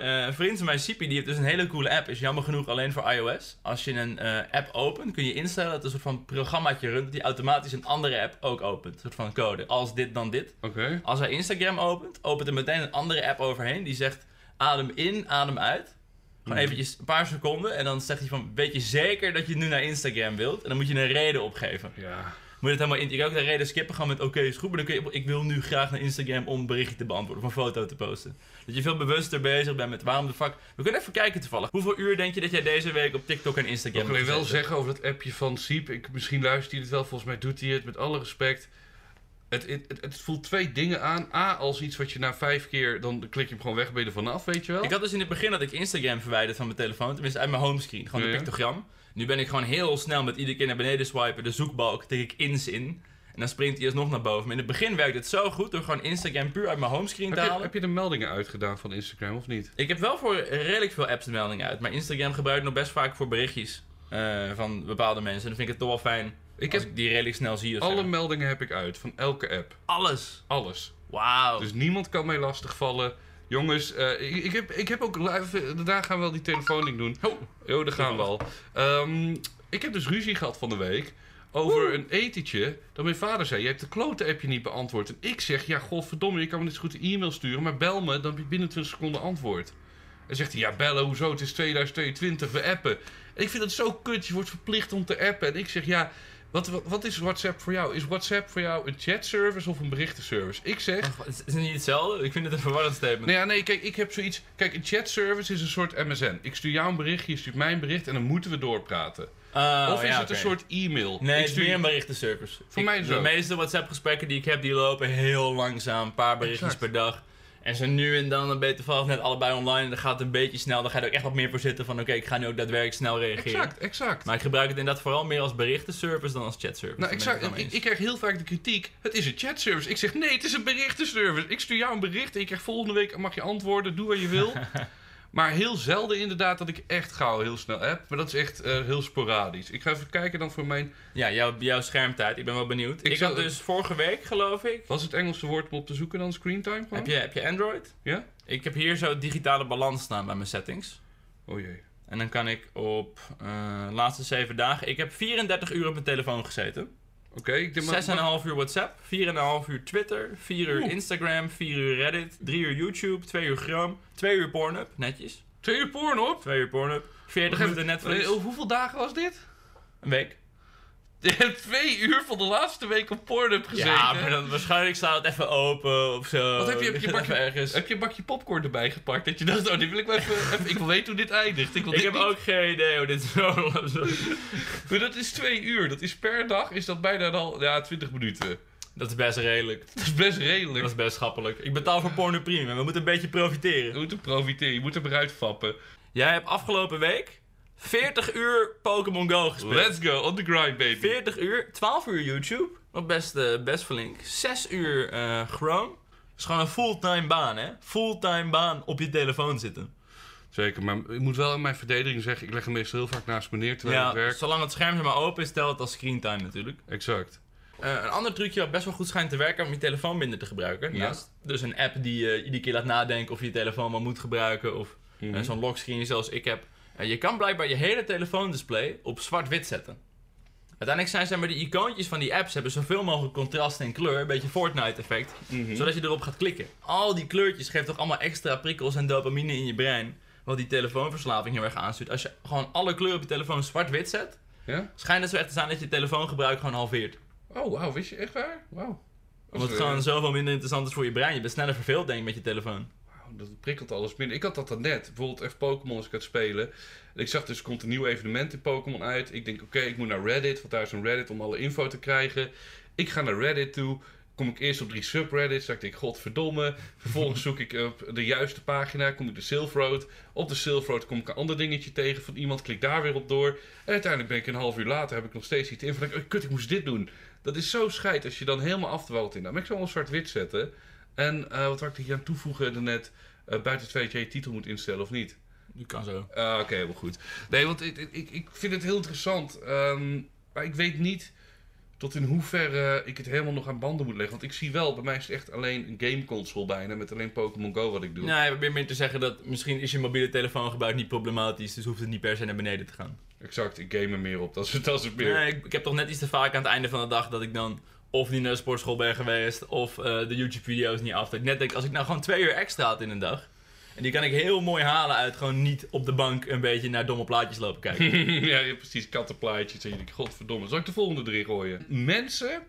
Eh, een vriend van mij, Sipi, die heeft dus een hele coole app. Is jammer genoeg alleen voor iOS. Als je een eh, app opent, kun je instellen dat er een soort van programmaatje runt... dat die automatisch een andere app ook opent. Een soort van code. Als dit, dan dit. Oké. Als hij Instagram opent, opent er meteen een andere app overheen. Die zegt, adem in, adem uit. Gewoon Mhm. eventjes een paar seconden. En dan zegt hij van, weet je zeker dat je nu naar Instagram wilt? En dan moet je een reden opgeven. Ja. Moet het helemaal in. Je kan ook de reden skippen, gewoon met oké, is goed. Maar dan kun je, ik wil nu graag naar Instagram om een berichtje te beantwoorden of een foto te posten. Dat je veel bewuster bezig bent met waarom de fuck. We kunnen even kijken toevallig. Hoeveel uur denk je dat jij deze week op TikTok en Instagram Ik wil hebt wel zeggen over dat appje van Siep. Ik, misschien luistert hij het wel, volgens mij doet hij het met alle respect. Het, het, het, het voelt twee dingen aan. A, als iets wat je na vijf keer, dan klik je hem gewoon weg, ben je er vanaf, weet je wel? Ik had dus in het begin dat ik Instagram verwijderd van mijn telefoon. Tenminste uit mijn homescreen. Gewoon Ja, een ja. pictogram. Nu ben ik gewoon heel snel met iedere keer naar beneden swipen. De zoekbalk tik ik ins in. En dan springt hij alsnog naar boven. Maar in het begin werkte het zo goed door gewoon Instagram puur uit mijn homescreen te heb, je, halen. heb je de meldingen uitgedaan van Instagram of niet? Ik heb wel voor redelijk veel apps de meldingen uit. Maar Instagram gebruik ik nog best vaak voor berichtjes eh, van bepaalde mensen. En dan vind ik het toch wel fijn. Ik heb ik die redelijk snel zie zo. alle meldingen heb ik uit van elke app. Alles. Alles. Wauw. Dus niemand kan mij lastigvallen. Jongens, eh, ik, ik, heb, ik heb ook live. Daarna gaan we wel die telefooning doen. Oh. Daar gaan we al. Ehm, ik heb dus ruzie gehad van de week. Over een etentje. Dat mijn vader zei: Je hebt de klote appje niet beantwoord. En ik zeg: Ja, godverdomme, je kan me niet zo goed een e-mail sturen. Maar bel me, dan heb je binnen 20 seconden antwoord. En zegt hij: Ja, bellen, hoezo? Het is 2022, we appen. En ik vind het zo kut. Je wordt verplicht om te appen. En ik zeg: Ja, wat, wat, wat is WhatsApp voor jou? Is WhatsApp voor jou een chatservice of een berichtenservice? Ik zeg. Ach, Is is het niet hetzelfde? Ik vind het een verwarrend statement. Nee, ja, nee, kijk, ik heb zoiets. Kijk, een chatservice is een soort MSN. Ik stuur jou een bericht, je stuurt mij een bericht en dan moeten we doorpraten. Oh, of is ja, het een soort e-mail? Nee, ik het is stuur meer een berichtenservice. Voor Ik- mij zo. De meeste WhatsApp-gesprekken die ik heb, die lopen heel langzaam. Een paar berichtjes Exact. per dag. En zo nu en dan, dan ben je toevallig net allebei online. En dan gaat het een beetje snel. Dan ga je er ook echt wat meer voor zitten van... Oké, ik ga nu ook daadwerkelijk snel reageren. Exact, exact. Maar ik gebruik het inderdaad vooral meer als berichtenservice dan als chatservice. nou, exact. Ik, ik krijg heel vaak de kritiek. Het is een chatservice. Ik zeg nee, het is een berichtenservice. Ik stuur jou een bericht en je krijgt volgende week mag je antwoorden. Doe wat je wil. [LAUGHS] maar heel zelden inderdaad dat ik echt gauw heel snel app. Maar dat is echt eh, heel sporadisch. Ik ga even kijken dan voor mijn... Ja, jouw, jouw schermtijd. Ik ben wel benieuwd. Ik Ik, had dus vorige week, geloof ik... Wat is het Engelse woord om op te zoeken dan? Screentime gewoon? Heb je, heb je Android? Ja? Ik heb hier zo digitale balans staan bij mijn settings. Oh jee. En dan kan ik op eh laatste 7 dagen... Ik heb 34 uur op mijn telefoon gezeten. Oké, ik denk maar... 6,5 uur WhatsApp, 4,5 uur Twitter, 4 uur Oeh. Instagram, 4 uur Reddit, 3 uur YouTube, 2 uur Chrome, 2 uur Pornhub, netjes. Twee uur porn op? 2 uur Pornhub, 40 Wacht minuten Netflix, eh, hoeveel dagen was dit? een week. Je hebt twee uur van de laatste week op Pornhub gezeten. Ja, maar dan, waarschijnlijk staat het even open of zo. Wat heb je, heb je, [LAUGHS] bakje, ergens. heb je een bakje popcorn erbij gepakt? Dat je dacht, oh, dit wil ik wel even, even- Ik wil weten hoe dit eindigt. Ik, wil Ik dit heb niet- ook geen idee hoe dit zo... [LAUGHS] Maar dat is twee uur. Dat is per dag, is dat bijna al, ja, 20 minuten. Dat is best redelijk. Dat is best redelijk. Dat is best schappelijk. Ik betaal voor Pornhub Premium, we moeten een beetje Je profiteren. moet er profiteren, je moet er eruit fappen. Jij hebt afgelopen week 40 uur Pokémon Go gespeeld. Let's go, on the grind, baby. 40 uur, 12 uur YouTube. Wat best, eh, best flink. 6 uur eh, Chrome. Dat is gewoon een fulltime baan, hè? Fulltime baan op je telefoon zitten. Zeker, maar ik moet wel in mijn verdediging zeggen, ik leg hem meestal heel vaak naast me neer terwijl ik Ja, werk. zolang het scherm maar open is, telt het als screentime natuurlijk. Exact. Eh, een ander trucje wat best wel goed schijnt te werken om je telefoon minder te gebruiken. Ja. Naast dus een app die je iedere keer laat nadenken of je je telefoon wel moet gebruiken. Of Mhm. eh, zo'n lockscreen zoals ik heb. Je kan blijkbaar je hele telefoondisplay op zwart-wit zetten. Uiteindelijk zijn zeg maar, die icoontjes van die apps hebben zoveel mogelijk contrast en kleur. Een beetje Fortnite-effect. Mhm. Zodat je erop gaat klikken. Al die kleurtjes geven toch allemaal extra prikkels en dopamine in je brein. Wat die telefoonverslaving heel erg aanstuurt. Als je gewoon alle kleuren op je telefoon zwart-wit zet, Ja? schijnt het zo echt te zijn dat je telefoongebruik gewoon halveert. Oh, wauw, wist je echt waar? Wauw. Omdat het gewoon zoveel minder interessant is voor je brein. Je bent sneller verveeld, denk ik, met je telefoon. Dat prikkelt alles minder. Ik had dat dan net. Bijvoorbeeld even Pokémon als ik het spelen. En ik zag dus, er komt een nieuw evenement in Pokémon uit. Ik denk, oké, ik moet naar Reddit. Want daar is een Reddit om alle info te krijgen. Ik ga naar Reddit toe. Kom ik eerst op drie subreddits. Dan denk ik, godverdomme. Vervolgens zoek ik op de juiste pagina. Kom ik de Silk Road. Op de Silk Road kom ik een ander dingetje tegen van iemand. Klik daar weer op door. En uiteindelijk ben ik een half uur later. Heb ik nog steeds iets in. Van, oh, kut, ik moest dit doen. Dat is zo scheid als je dan helemaal afdwalt in. Nou, maar ik wel zwart-wit zetten. En eh, wat had ik hier aan toevoegen daarnet? Eh buiten het feit dat jij je titel moet instellen of niet. Dat kan zo. Ah, Oké, helemaal goed. Nee, want ik, ik, ik vind het heel interessant. Ehm, maar ik weet niet tot in hoeverre ik het helemaal nog aan banden moet leggen. Want ik zie wel, bij mij is het echt alleen een gameconsole bijna. Met alleen Pokémon Go wat ik doe. Nee, ik probeer meer te zeggen dat misschien is je mobiele telefoongebruik niet problematisch. Dus hoeft het niet per se naar beneden te gaan. Exact, ik game er meer op. Dat is, dat is het meer. Nee, ik, ik heb toch net iets te vaak aan het einde van de dag dat ik dan of niet naar de sportschool ben geweest of eh, de YouTube-video's niet af. Dat ik net denk, als ik nou gewoon twee uur extra had in een dag. En die kan ik heel mooi halen uit gewoon niet op de bank een beetje naar domme plaatjes lopen kijken. [LAUGHS] ja, je hebt precies kattenplaatjes. En je denkt, godverdomme. Zal ik de volgende erin gooien? Mensen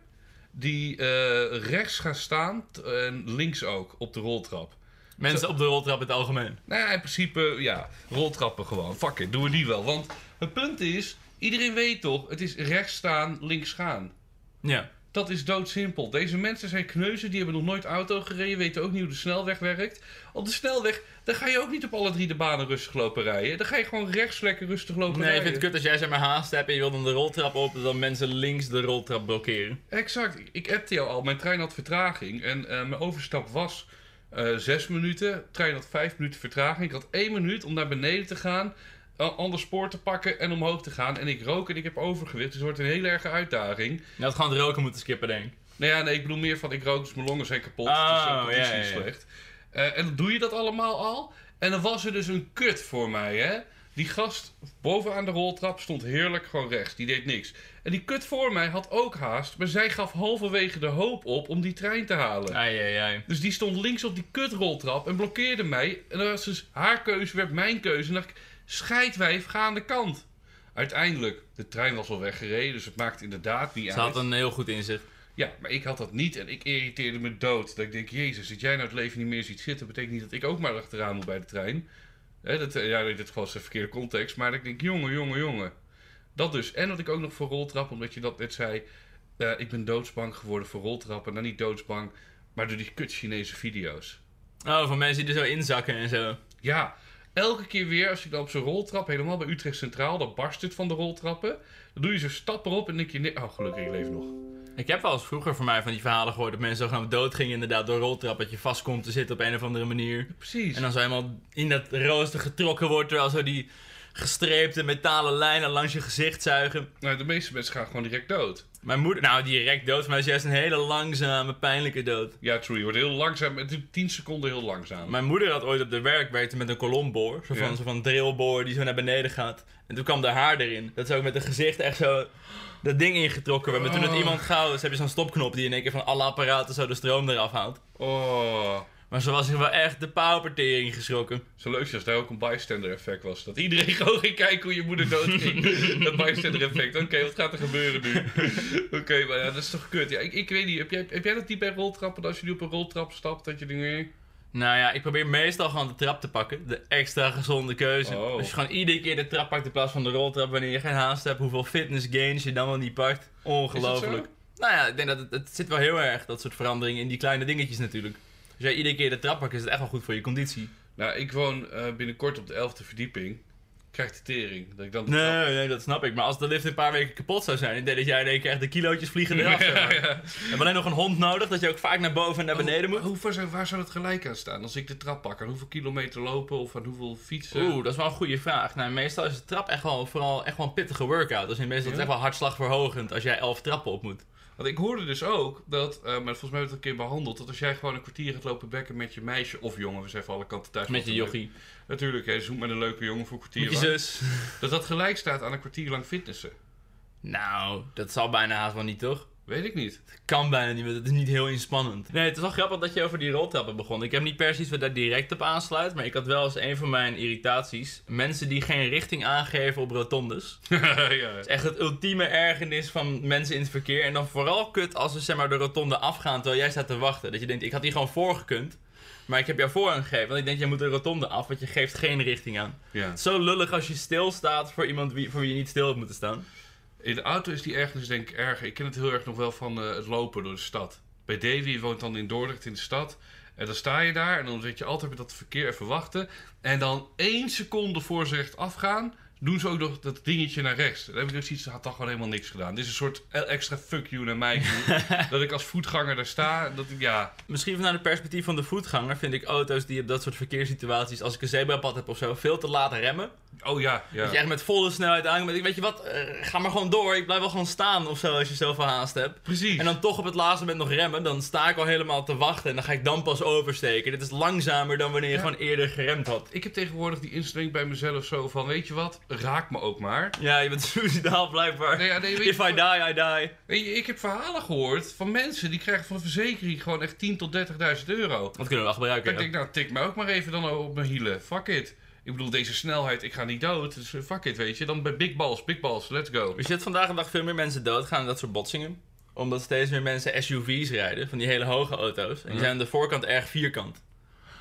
die eh, rechts gaan staan en links ook op de roltrap. Mensen op de roltrap in het algemeen. Nou ja, in principe, ja, roltrappen gewoon. Fuck it, doen we die wel. Want het punt is, iedereen weet toch, het is rechts staan, links gaan. Ja. Dat is doodsimpel. Deze mensen zijn kneuzen, die hebben nog nooit auto gereden, weten ook niet hoe de snelweg werkt. Op de snelweg, dan ga je ook niet op alle drie de banen rustig lopen rijden. Dan ga je gewoon rechts lekker rustig lopen Nee, ik rijden. vind het kut als jij zeg maar haast hebt en je wil dan de roltrap op, dan mensen links de roltrap blokkeren. Exact. Ik- appte jou al. Mijn trein had vertraging. En eh, mijn overstap was eh, zes minuten. De trein had vijf minuten vertraging. Ik had één minuut om naar beneden te gaan. Een ander spoor te pakken en omhoog te gaan. En ik rook en ik heb overgewicht, dus het wordt een hele erge uitdaging. Je had gewoon het roken moeten skippen, denk ik. Nou ja, nee, ik bedoel meer van ik rook, dus mijn longen zijn kapot. Oh, dus de conditie ja, ja, is ja. slecht. Eh, en dan doe je dat allemaal al. En dan was er dus een kut voor mij, hè. Die gast bovenaan de roltrap stond heerlijk gewoon rechts. Die deed niks. En die kut voor mij had ook haast. Maar zij gaf halverwege de hoop op om die trein te halen. Ai, ai, ai. Dus die stond links op die kutroltrap en blokkeerde mij. En dat was dus haar keuze, werd mijn keuze. En dacht ik, scheidwijf, ga aan de kant. Uiteindelijk, de trein was al weggereden, dus het maakt inderdaad niet Ze uit. had een heel goed inzicht. Ja, maar ik had dat niet en ik irriteerde me dood. Dat ik denk, jezus, dat jij nou het leven niet meer ziet zitten, betekent niet dat ik ook maar achteraan moet bij de trein. Hè, dat, eh, ja, dit was de verkeerde context, maar dat ik denk, jongen, jongen, jongen. Dat dus. En dat ik ook nog voor roltrappen, omdat je dat net zei. eh, ik ben doodsbang geworden voor roltrappen. Nou, niet doodsbang, maar door die kut Chinese video's. Oh, van mensen die er zo inzakken en zo. Ja, elke keer weer als ik dan op zo'n roltrap, helemaal bij Utrecht Centraal, dan barst het van de roltrappen. Dan doe je zo'n stap erop en denk je, oh gelukkig, ik leef nog. Ik heb wel eens vroeger voor mij van die verhalen gehoord dat mensen zo gaan doodgingen inderdaad door roltrap. Dat je vast komt te zitten op een of andere manier. Precies. En dan zo helemaal in dat rooster getrokken wordt terwijl zo die gestreepte metalen lijnen langs je gezicht zuigen. Nou, de meeste mensen gaan gewoon direct dood. Mijn moeder, nou direct dood, maar is juist een hele langzame, pijnlijke dood. Ja, true. Je wordt heel langzaam. Het duurt 10 seconden heel langzaam. Mijn moeder had ooit op de werk werkte met een kolomboor. Zo van, Ja. zo van drillboor die zo naar beneden gaat. En toen kwam de haar erin. Dat is ook met een gezicht echt zo dat ding ingetrokken werd. Maar toen het Oh. iemand gauw is, heb je zo'n stopknop die in één keer van alle apparaten zo de stroom eraf haalt. Oh. Maar ze was zich wel echt de paupertering geschrokken. Zo leuk als daar ook een bystander effect was. Dat iedereen [LAUGHS] gewoon ging kijken hoe je moeder doodging. [LAUGHS] dat bystander effect. Oké, wat gaat er gebeuren nu? [LAUGHS] Oké, maar ja, dat is toch kut. Ja, ik, ik weet niet. Heb jij, heb jij dat niet bij roltrappen? Dat als je nu op een roltrap stapt, dat je denkt... eh, Nou ja, ik probeer meestal gewoon de trap te pakken. De extra gezonde keuze. Oh. Als je gewoon iedere keer de trap pakt in plaats van de roltrap wanneer je geen haast hebt. Hoeveel fitness gains je dan wel niet pakt. Ongelooflijk. Nou ja, ik denk dat het, het zit wel heel erg, dat soort veranderingen in die kleine dingetjes natuurlijk. Als jij iedere keer de trap pakt, is het echt wel goed voor je conditie. Nou, ik woon eh, binnenkort op de 11e verdieping. Ik krijg de tering. Dat ik dan de Nee, nee, dat snap ik. Maar als de lift een paar weken kapot zou zijn, denk dat jij in één keer echt de kilootjes vliegen [LAUGHS] eraf. ja, ja. Hebben alleen nog een hond nodig, dat je ook vaak naar boven en naar beneden moet. Hoe, waar, zou, waar zou dat gelijk aan staan? Als ik de trap pak, aan hoeveel kilometer lopen of aan hoeveel fietsen? Oeh, dat is wel een goede vraag. Nou, meestal is de trap echt wel, vooral echt wel een pittige workout. Dus in meestal is het Ja? echt wel hartslagverhogend als jij elf trappen op moet. Want ik hoorde dus ook dat, eh, maar volgens mij we het een keer behandeld, dat als jij gewoon een kwartier gaat lopen bekken met je meisje of jongen, we zijn van alle kanten thuis. Met je jochie. Natuurlijk, hè, zoek met een leuke jongen voor een kwartier Met je lang. zus. Dat dat gelijk staat aan een kwartier lang fitnessen. Nou, dat zal bijna haast wel niet, toch? Weet ik niet. Kan bijna niet, want het is niet heel inspannend. Nee, het is wel grappig dat je over die roltrappen begon. Ik heb niet iets wat daar direct op aansluit, maar ik had wel eens een van mijn irritaties. Mensen die geen richting aangeven op rotondes. [LAUGHS] ja. is echt het ultieme ergernis van mensen in het verkeer. En dan vooral kut als ze zeg maar de rotonde afgaan terwijl jij staat te wachten. Dat je denkt, ik had hier gewoon voor gekund. Maar ik heb jou voorrang gegeven. Want ik denk, jij moet de rotonde af, want je geeft geen richting aan. ja. Het is zo lullig als je stilstaat voor iemand wie, voor wie je niet stil had moeten staan. In de auto is die ergernis denk ik erger. Ik ken het heel erg nog wel van eh, het lopen door de stad. Bij Davy woont dan in Dordrecht in de stad. En dan sta je daar en dan zit je altijd met dat verkeer even wachten. En dan één seconde voor ze recht afgaan, doen ze ook nog dat dingetje naar rechts. Dan heb ik dus iets, had dan gewoon helemaal niks gedaan. Dit is een soort extra fuck you naar mij [LAUGHS] dat ik als voetganger daar sta. Dat ik, ja, Misschien vanuit het perspectief van de voetganger vind ik auto's die op dat soort verkeerssituaties, als ik een zebrapad heb of zo, veel te laat remmen. Oh ja, ja. Dat je echt met volle snelheid aankomt. Weet je wat, eh, ga maar gewoon door. Ik blijf wel gewoon staan of zo als je zoveel haast hebt. Precies. En dan toch op het laatste moment nog remmen. Dan sta ik al helemaal te wachten en dan ga ik dan pas oversteken. Dit is langzamer dan wanneer je Ja. gewoon eerder geremd had. ik heb tegenwoordig die instelling bij mezelf zo van, weet je wat, raak me ook maar. Ja, je bent [LAUGHS] suicidaal blijkbaar. Nee, ja, nee, If I wat? die, I die. Weet je, ik heb verhalen gehoord van mensen die krijgen van verzekering gewoon echt 10 tot 30.000 euro. Dat kunnen we wel gebruiken. Ik denk, nou, tik mij ook maar even dan op mijn hielen. Fuck it. Ik bedoel, deze snelheid, ik ga niet dood. Dus fuck it, weet je. Dan bij big balls, big balls, let's go. Je ziet vandaag de dag veel meer mensen doodgaan in dat soort botsingen. Omdat steeds meer mensen SUV's rijden, van die hele hoge auto's. En die zijn aan de voorkant erg vierkant.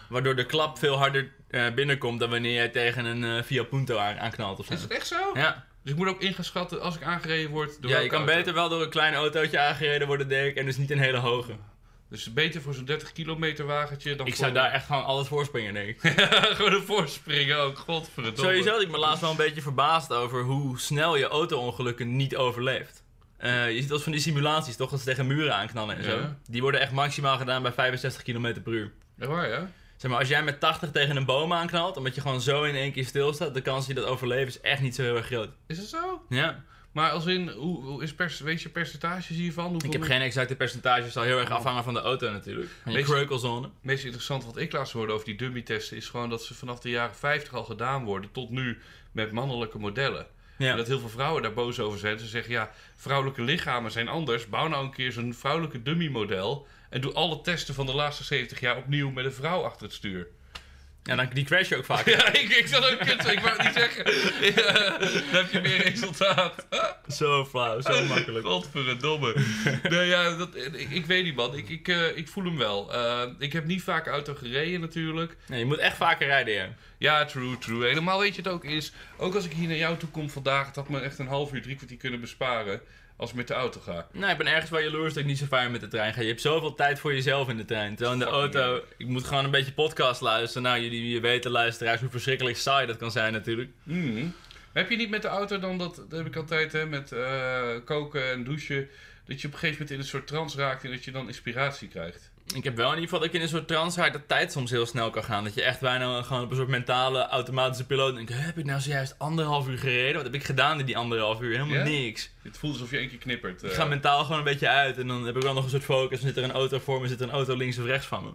Waardoor de klap veel harder eh, binnenkomt dan wanneer jij tegen een eh Fiat Punto aan- aanknalt of zo. Is het echt zo? Ja. Dus ik moet ook ingeschatten als ik aangereden word door ja, je kan auto. beter wel door een klein autootje aangereden worden, denk ik. En dus niet een hele hoge. Dus beter voor zo'n 30 kilometer wagentje dan Ik voor... zou daar echt gewoon alles voor springen, denk ik. [LAUGHS] gewoon een voorspringen ook, godverdomme. Sowieso had ik me laatst wel een beetje verbaasd over hoe snel je auto-ongelukken niet overleeft. Eh, je ziet als van die simulaties toch, dat ze tegen muren aanknallen en zo. Ja. Die worden echt maximaal gedaan bij 65 km per uur. Echt waar, ja? Zeg maar, als jij met 80 tegen een boom aanknalt, omdat je gewoon zo in één keer stilstaat, de kans dat je dat overleeft is echt niet zo heel erg groot. Is het zo? Ja. Maar als in, hoe, hoe is pers, weet je percentages hiervan? Hoeveel Ik heb geen exacte percentages, zal heel erg afhangen van de auto natuurlijk. Van je kreukelzone. Het meest interessante wat ik laatst hoorde over die dummy-testen is gewoon dat ze vanaf de jaren 50 al gedaan worden tot nu met mannelijke modellen. Ja. En dat heel veel vrouwen daar boos over zijn. Ze zeggen ja, vrouwelijke lichamen zijn anders. Bouw nou een keer zo'n vrouwelijke dummy-model en doe alle testen van de laatste 70 jaar opnieuw met een vrouw achter het stuur. Ja, dan, die crash je ook vaak. [LAUGHS] Ja, ik, ik zat ook kut, ik wou het niet zeggen. [LAUGHS] Ja, dan heb je meer resultaat. [LAUGHS] Zo flauw, zo makkelijk. Godverdomme. nee, ja, dat, ik, ik weet niet, man. Ik, ik, eh, ik voel hem wel. Eh, ik heb niet vaak auto gereden, natuurlijk. Nee, je moet echt vaker rijden, ja. Ja, true, true. Helemaal weet je het ook is. Ook als ik hier naar jou toe kom vandaag, het had me echt een half uur, drie kwartier kunnen besparen. Als ik met de auto ga. Nou, ik ben ergens wel jaloers dat ik niet zo vaak met de trein ga. Je hebt zoveel tijd voor jezelf in de trein. Terwijl in de Fucking auto, ik moet gewoon een beetje podcast luisteren. Nou, jullie je weten, luisteraars, hoe verschrikkelijk saai dat kan zijn natuurlijk. Mhm. Heb je niet met de auto dan dat, dat heb ik altijd hè, met eh, koken en douchen, dat je op een gegeven moment in een soort trance raakt en dat je dan inspiratie krijgt? Ik heb wel in ieder geval dat ik in een soort trance raak dat tijd soms heel snel kan gaan. Dat je echt bijna gewoon op een soort mentale automatische piloot denkt, heb ik nou zojuist anderhalf uur gereden? Wat heb ik gedaan in die anderhalf uur? Helemaal niks. Het voelt alsof je één keer knippert. Ik eh. ga mentaal gewoon een beetje uit en dan heb ik wel nog een soort focus. Dan zit er een auto voor me, zit er een auto links of rechts van me.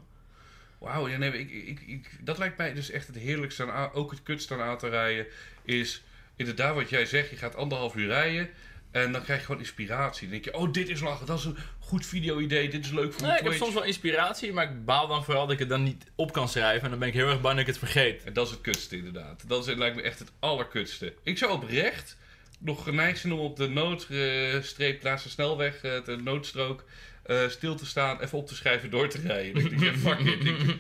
Wauw, ja, nee, ik, ik, ik, dat lijkt mij dus echt het heerlijkste aan, ook het kutste aan auto rijden, is inderdaad wat jij zegt, je gaat anderhalf uur rijden en dan krijg je gewoon inspiratie. Dan denk je, oh dit is lachen, dat is een goed video-idee, dit is leuk voor Nee, ik heb soms wel inspiratie, maar ik baal dan vooral dat ik het dan niet op kan schrijven. En dan ben ik heel erg bang dat ik het vergeet. En dat is het kutste inderdaad. Dat is, lijkt me echt het allerkutste. Ik zou oprecht nog geneigd zijn om op de noodstreep naast de snelweg, eh, de noodstrook, eh, stil te staan, even op te schrijven, door te rijden. Dan denk ik, ja, fuck it.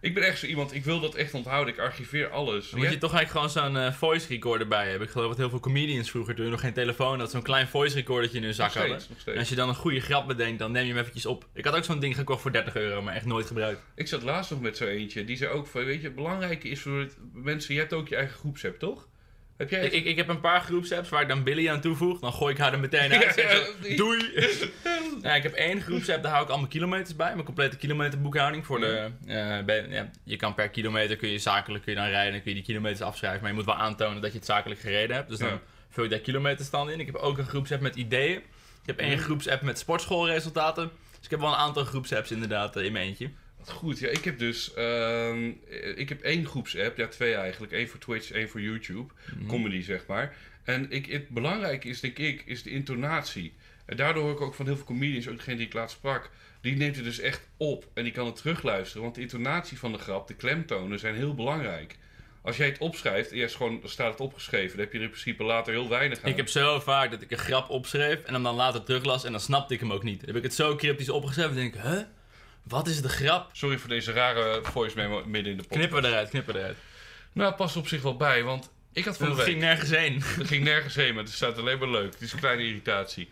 Ik, ben echt zo iemand, ik wil dat echt onthouden. Ik archiveer alles. Moet je toch eigenlijk gewoon zo'n eh, voice recorder bij hebben. Ik geloof dat heel veel comedians vroeger, toen nog geen telefoon had, zo'n klein voice recordertje in hun zak hadden. nog En als je dan een goede grap bedenkt, dan neem je hem eventjes op. Ik had ook zo'n ding gekocht voor 30 euro, maar echt nooit gebruikt. Ik zat laatst nog met zo eentje. Die zei ook van, weet je, het belangrijke is voor het, mensen, je hebt ook je eigen groepsapp, toch? Heb jij Ik, ik, ik heb een paar groepsapps waar ik dan Billy aan toevoeg. Dan gooi ik haar er meteen uit. [LAUGHS] Zo, Doei! [LAUGHS] ja, ik heb één groepsapp, daar hou ik al mijn kilometers bij. Mijn complete kilometerboekhouding. Voor de, eh, ja, je kan per kilometer, kun je zakelijk kun je dan rijden. Dan kun je die kilometers afschrijven. Maar je moet wel aantonen dat je het zakelijk gereden hebt. Dus dan Ja. vul je daar kilometerstand in. Ik heb ook een groepsapp met ideeën. Ik heb één Mhm. groepsapp met sportschoolresultaten. Dus ik heb wel een aantal groepsapps inderdaad eh, in mijn eentje. Goed, ja, ik heb dus, ehm, ik heb één groepsapp, ja twee eigenlijk. één voor Twitch, één voor YouTube. Mhm. comedy, zeg maar. En ik, het belangrijke is, denk ik, is de intonatie. En daardoor hoor ik ook van heel veel comedians, ook degene die ik laatst sprak, die neemt het dus echt op en die kan het terugluisteren. Want de intonatie van de grap, de klemtonen zijn heel belangrijk. Als jij het opschrijft, eerst gewoon dan staat het opgeschreven, dan heb je er in principe later heel weinig aan. Ik heb zo vaak dat ik een grap opschreef en hem dan later teruglas en dan snapte ik hem ook niet. Dan heb ik het zo cryptisch opgeschreven en denk ik, huh? Wat is de grap? Sorry voor deze rare voice memo midden in de podcast. Knippen we eruit, knippen we eruit. Nou, past op zich wel bij, want ik had van Het ging nergens heen. Het ging nergens heen, maar het staat alleen maar leuk. Het is een kleine irritatie.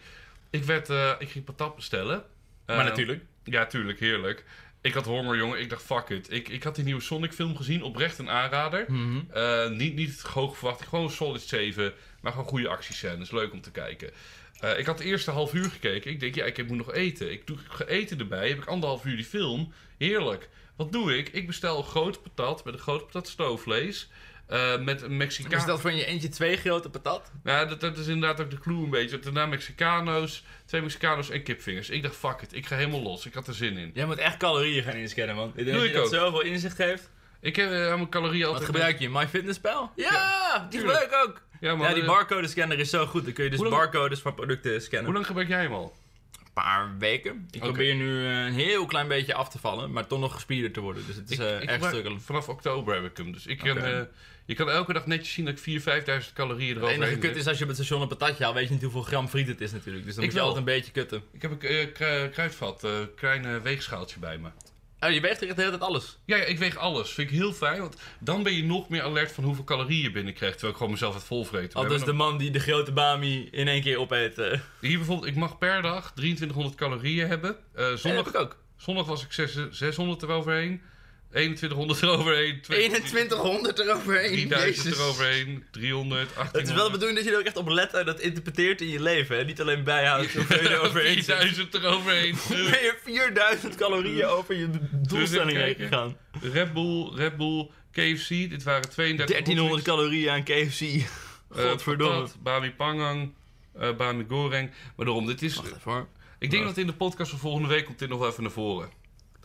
Ik, werd, eh, ik ging patat bestellen. maar Eh, natuurlijk. Ja, tuurlijk, heerlijk. Ik had honger, jongen. Ik dacht, fuck it. Ik, ik had die nieuwe Sonic film gezien, oprecht een aanrader. Mhm. Eh, niet, niet hoog verwacht, gewoon Solid 7, maar gewoon goede actiescènes. Leuk om te kijken. Eh, ik had de eerste half uur gekeken. Ik denk, ja, ik moet nog eten. Ik doe ga eten erbij. Heb ik anderhalf uur die film. Heerlijk. Wat doe ik? Ik bestel een grote patat met een grote patat stoofvlees. eh, met een Mexicaan. Is dat in je eentje twee grote patat? Nou, dat, dat is inderdaad ook de clue een beetje. Daarna Mexicano's, twee Mexicano's en kipvingers. Ik dacht, fuck it, ik ga helemaal los. Ik had er zin in. Jij moet echt calorieën gaan inscannen, man. Ik denk Doe dat ik je dat zoveel inzicht heeft. Ik heb aan mijn calorieën Wat altijd... gebruik je? MyFitnessPal? Ja, Ja, die gebruik ik ook. Ja, maar Ja, die barcode scanner is zo goed. Dan kun je dus lang- barcodes van producten scannen. Hoe lang gebruik jij hem al? Een paar weken. Ik probeer nu eh, een heel klein beetje af te vallen, maar toch nog gespierd te worden. Dus het is Ik, eh, ik echt stukkelen. Vanaf oktober heb ik hem. Dus ik kan, eh, je kan elke dag netjes zien dat ik 4.000, 5.000 calorieën Het eroverheen enige kut heb. is als je op het station een patatje haalt, weet je niet hoeveel gram friet het is natuurlijk. Dus dan Ik moet je wel. altijd een beetje kutten. Ik heb een kru- kruidvat, eh klein weegschaaltje bij me. Oh, je weegt echt de hele tijd alles. Ja, ja, ik weeg alles. Vind ik heel fijn, want dan ben je nog meer alert van hoeveel calorieën je binnenkrijgt. Terwijl ik gewoon mezelf het volvreten. Al dus hebben de man die de grote bami in één keer opeet. Hier bijvoorbeeld, ik mag per dag 2300 calorieën hebben. Eh, Ja, zondag, dat heb ik ook. zondag was ik zes- 600 eroverheen. 2100 eroverheen. 2100 eroverheen. 3000 Jezus. eroverheen. 300, Het is wel de 1800. bedoeling dat je er ook echt op let en dat interpreteert in je leven. Hè? Niet alleen bijhoudt hoeveel je eroverheen [LAUGHS] zit. 4000 eroverheen. [LAUGHS] Ben je 4000 calorieën over je doelstelling heen gegaan. Red Bull, Red Bull, KFC. Dit waren 32 1300 hotwings. calorieën aan KFC. Eh, [LAUGHS] Godverdomme. patat, Bami Pangang, eh Bami Goreng. Maar daarom, dit is... Wacht even hoor. Ik denk dat in de podcast van volgende week komt dit nog wel even naar voren.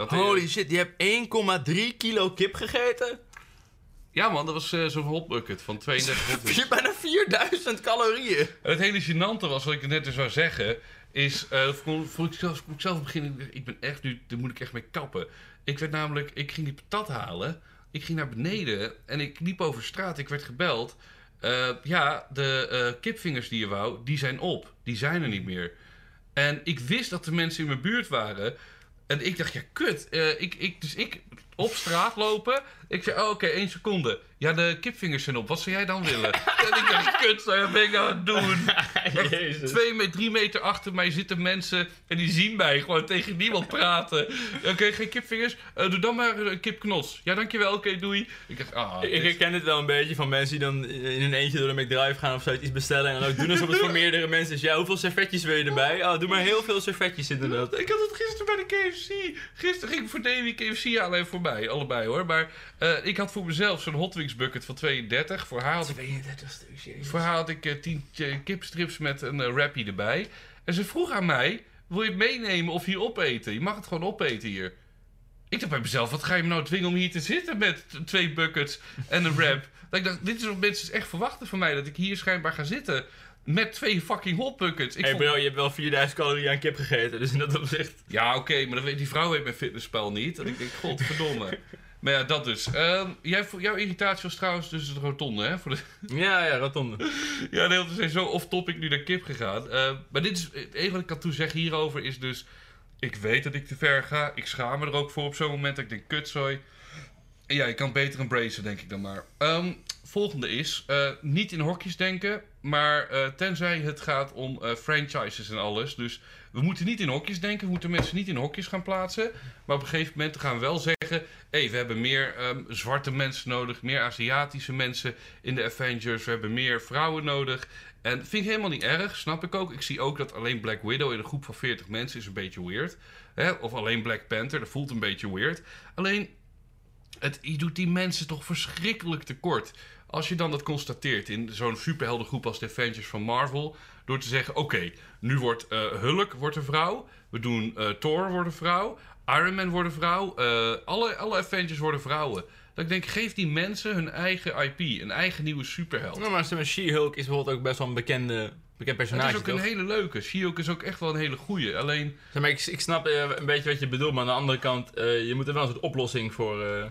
Dat, Holy shit, je hebt 1,3 kilo kip gegeten? Ja man, dat was eh, zo'n hotbucket van 32 [LAUGHS] Je bijna 4000 calorieën. En het hele gênante was, wat ik net dus zou zeggen, is... eh voor, ik zelf, voor ik zelf beginnen, ik ben echt nu, daar moet ik echt mee kappen. Ik werd namelijk, ik ging die patat halen. Ik ging naar beneden en ik liep over straat. Ik werd gebeld. Eh, ja, de kipvingers die je wou, die zijn op. Die zijn er niet meer. En ik wist dat er mensen in mijn buurt waren. En ik dacht, ja, kut. Eh, ik, ik, dus ik op straat lopen. Ik zei, oh, oké, één seconde. Ja, de kipvingers zijn op. Wat zou jij dan willen? [LAUGHS] en ik dacht, kut, wat ben ik nou aan het doen? [LAUGHS] Jezus. Twee, met, drie meter achter mij zitten mensen en die zien mij gewoon tegen niemand praten. Oké, geen kipvingers. Eh, doe dan maar een kipknots. Ja, dankjewel. Oké, doei. Ik dacht, ah, Ik herken het wel een beetje van mensen die dan in een eentje door de McDrive gaan of zoiets iets bestellen. En dan ook doen alsof het voor [LAUGHS] meerdere mensen is. Ja, hoeveel servetjes wil je erbij? Oh, doe maar heel veel servetjes inderdaad. Ik had het gisteren bij de KFC. Gisteren ging ik voor Davy KFC alleen voor mij. Allebei hoor. Maar eh, ik had voor mezelf zo'n Hot Wings bucket van 32. Voor haar had ik, 32 stukjes. voor haar had ik eh, 10 eh, kipstrips met een eh, wrappie erbij. En ze vroeg aan mij, wil je het meenemen of hier opeten? Je mag het gewoon opeten hier. Ik dacht bij mezelf, wat ga je me nou dwingen om hier te zitten met twee buckets en een wrap? [LAUGHS] dat ik dacht, dit is wat mensen echt verwachten van mij. Dat ik hier schijnbaar ga zitten met twee fucking hot buckets. Ik Hey vond- bro, je hebt wel 4000 calorieën aan kip gegeten. Dus in dat opzicht. Ja, oké, maar dat weet, die vrouw weet mijn fitnessspel niet. En ik denk, [LAUGHS] godverdomme. Maar ja, dat dus. Ehm, jij, jouw irritatie was trouwens dus de rotonde, hè? Voor de, [LAUGHS] Ja, ja, rotonde. [LAUGHS] ja, nee, want we zijn zo off-topic nu naar kip gegaan. Eh, maar dit is, het enige wat ik kan toe zeggen hierover is dus... Ik weet dat ik te ver ga. Ik schaam me er ook voor op zo'n moment. dat Ik denk, kutzooi. Ja, ik kan beter embracen, denk ik dan maar. Ehm, volgende is, eh, niet in hokjes denken. Maar eh, tenzij het gaat om eh, franchises en alles. Dus we moeten niet in hokjes denken. We moeten mensen niet in hokjes gaan plaatsen. Maar op een gegeven moment gaan we wel zeggen... hé, we hebben meer ehm, zwarte mensen nodig. Meer Aziatische mensen in de Avengers. We hebben meer vrouwen nodig. En vind ik helemaal niet erg, snap ik ook. Ik zie ook dat alleen Black Widow in een groep van 40 mensen is een beetje weird. Hè? Of alleen Black Panther, dat voelt een beetje weird. Alleen, het, je doet die mensen toch verschrikkelijk tekort. Als je dan dat constateert in zo'n superheldengroep als de Avengers van Marvel... door te zeggen, oké, nu wordt eh, Hulk wordt een vrouw... we doen eh, Thor wordt een vrouw... Iron Man wordt een vrouw... eh, alle, alle Avengers worden vrouwen. Dat ik denk, geef die mensen hun eigen IP, een eigen nieuwe superheld. Zeg maar, She-Hulk is bijvoorbeeld ook best wel een bekende, bekend personage. Het is ook een hele leuke. She-Hulk is ook echt wel een hele goeie. Alleen, Zeg maar, ik, ik snap eh, een beetje wat je bedoelt, maar aan de andere kant, eh, je moet er wel een soort oplossing voor eh,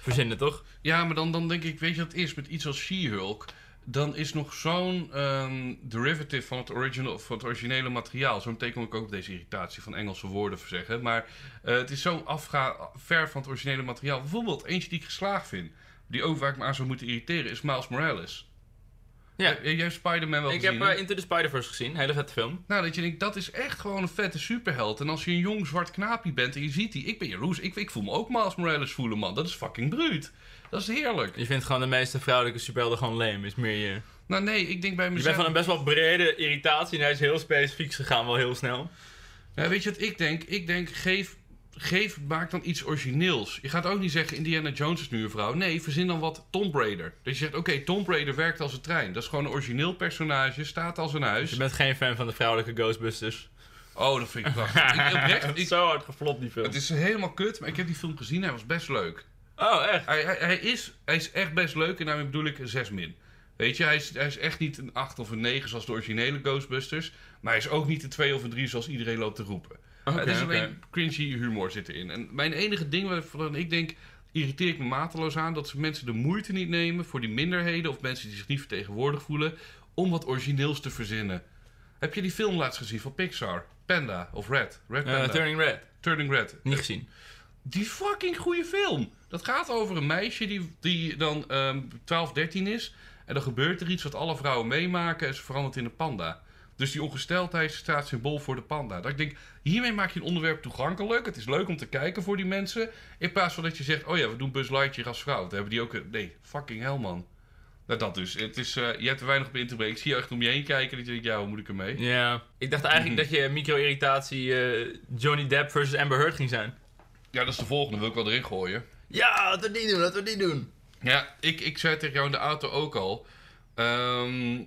verzinnen, toch? ja, maar dan, dan denk ik, weet je wat het is met iets als She-Hulk? Dan is nog zo'n ehm, derivative van het, original, van het originele materiaal. Zo meteen kom ik ook deze irritatie van Engelse woorden zeggen. Maar het is zo afga ver van het originele materiaal. Bijvoorbeeld, eentje die ik geslaagd vind. Die ook waar ik me aan zou moeten irriteren, is Miles Morales. Ja. Heb jij hebt Spider-Man wel Ik gezien? heb hè? eh, Into the Spider-Verse gezien, hele vette film. Nou, dat je denkt, dat is echt gewoon een vette superheld. En als je een jong zwart knaapje bent en je ziet die... Ik ben jaloers. Ik, ik voel me ook Miles Morales voelen, man. Dat is fucking bruut. Dat is heerlijk. Je vindt gewoon de meeste vrouwelijke superhelden gewoon lame, is meer je... Nou nee, ik denk bij Je mezelf... bent van een best wel brede irritatie en hij is heel specifiek gegaan, wel heel snel. Ja, weet je wat ik denk? Ik denk, geef, geef, maak dan iets origineels. Je gaat ook niet zeggen, Indiana Jones is nu een vrouw. Nee, verzin dan wat Tomb Raider. Dus je zegt, oké, Tomb Raider werkt als een trein. Dat is gewoon een origineel personage, staat als een huis. Je bent geen fan van de vrouwelijke Ghostbusters. Oh, dat vind ik prachtig. [LAUGHS] ik, oprecht, ik, zo hard geflopt, die film. het is helemaal kut, maar ik heb die film gezien. Hij was best leuk. Oh, echt? Hij, hij, hij, is, hij is echt best leuk en daarmee bedoel ik een 6 min. Weet je, hij is, hij is echt niet een 8 of een 9 zoals de originele Ghostbusters. Maar hij is ook niet een 2 of een 3 zoals iedereen loopt te roepen. Oké, het is alleen cringy humor zit erin. En mijn enige ding waarvan ik denk, irriteer ik me mateloos aan... dat ze mensen de moeite niet nemen voor die minderheden... of mensen die zich niet vertegenwoordigd voelen... om wat origineels te verzinnen. Heb je die film laatst gezien van Pixar? Panda of Red? Red Eh, Panda. Turning Red. Turning Red. Niet gezien. Die fucking goede film. Dat gaat over een meisje die, die dan ehm 12, 13 is. En dan gebeurt er iets wat alle vrouwen meemaken en ze verandert in een panda. Dus die ongesteldheid staat symbool voor de panda. Dat ik denk, hiermee maak je een onderwerp toegankelijk. Het is leuk om te kijken voor die mensen. In plaats van dat je zegt, oh ja, we doen Buzz Lightyear als vrouw. Dan hebben die ook een... Nee, fucking hell man. Nou, dat dus. Het is, eh, je hebt er weinig op in te brengen. Ik zie je echt om je heen kijken. Dat je denkt, ja, hoe moet ik ermee? Ja. Ik dacht eigenlijk dat je micro-irritatie eh, Johnny Depp versus Amber Heard ging zijn. Ja, dat is de volgende. Wil ik wel erin gooien. Ja, laten we die doen, laten we die doen. Ja, ik, ik zei tegen jou in de auto ook al. Ehm,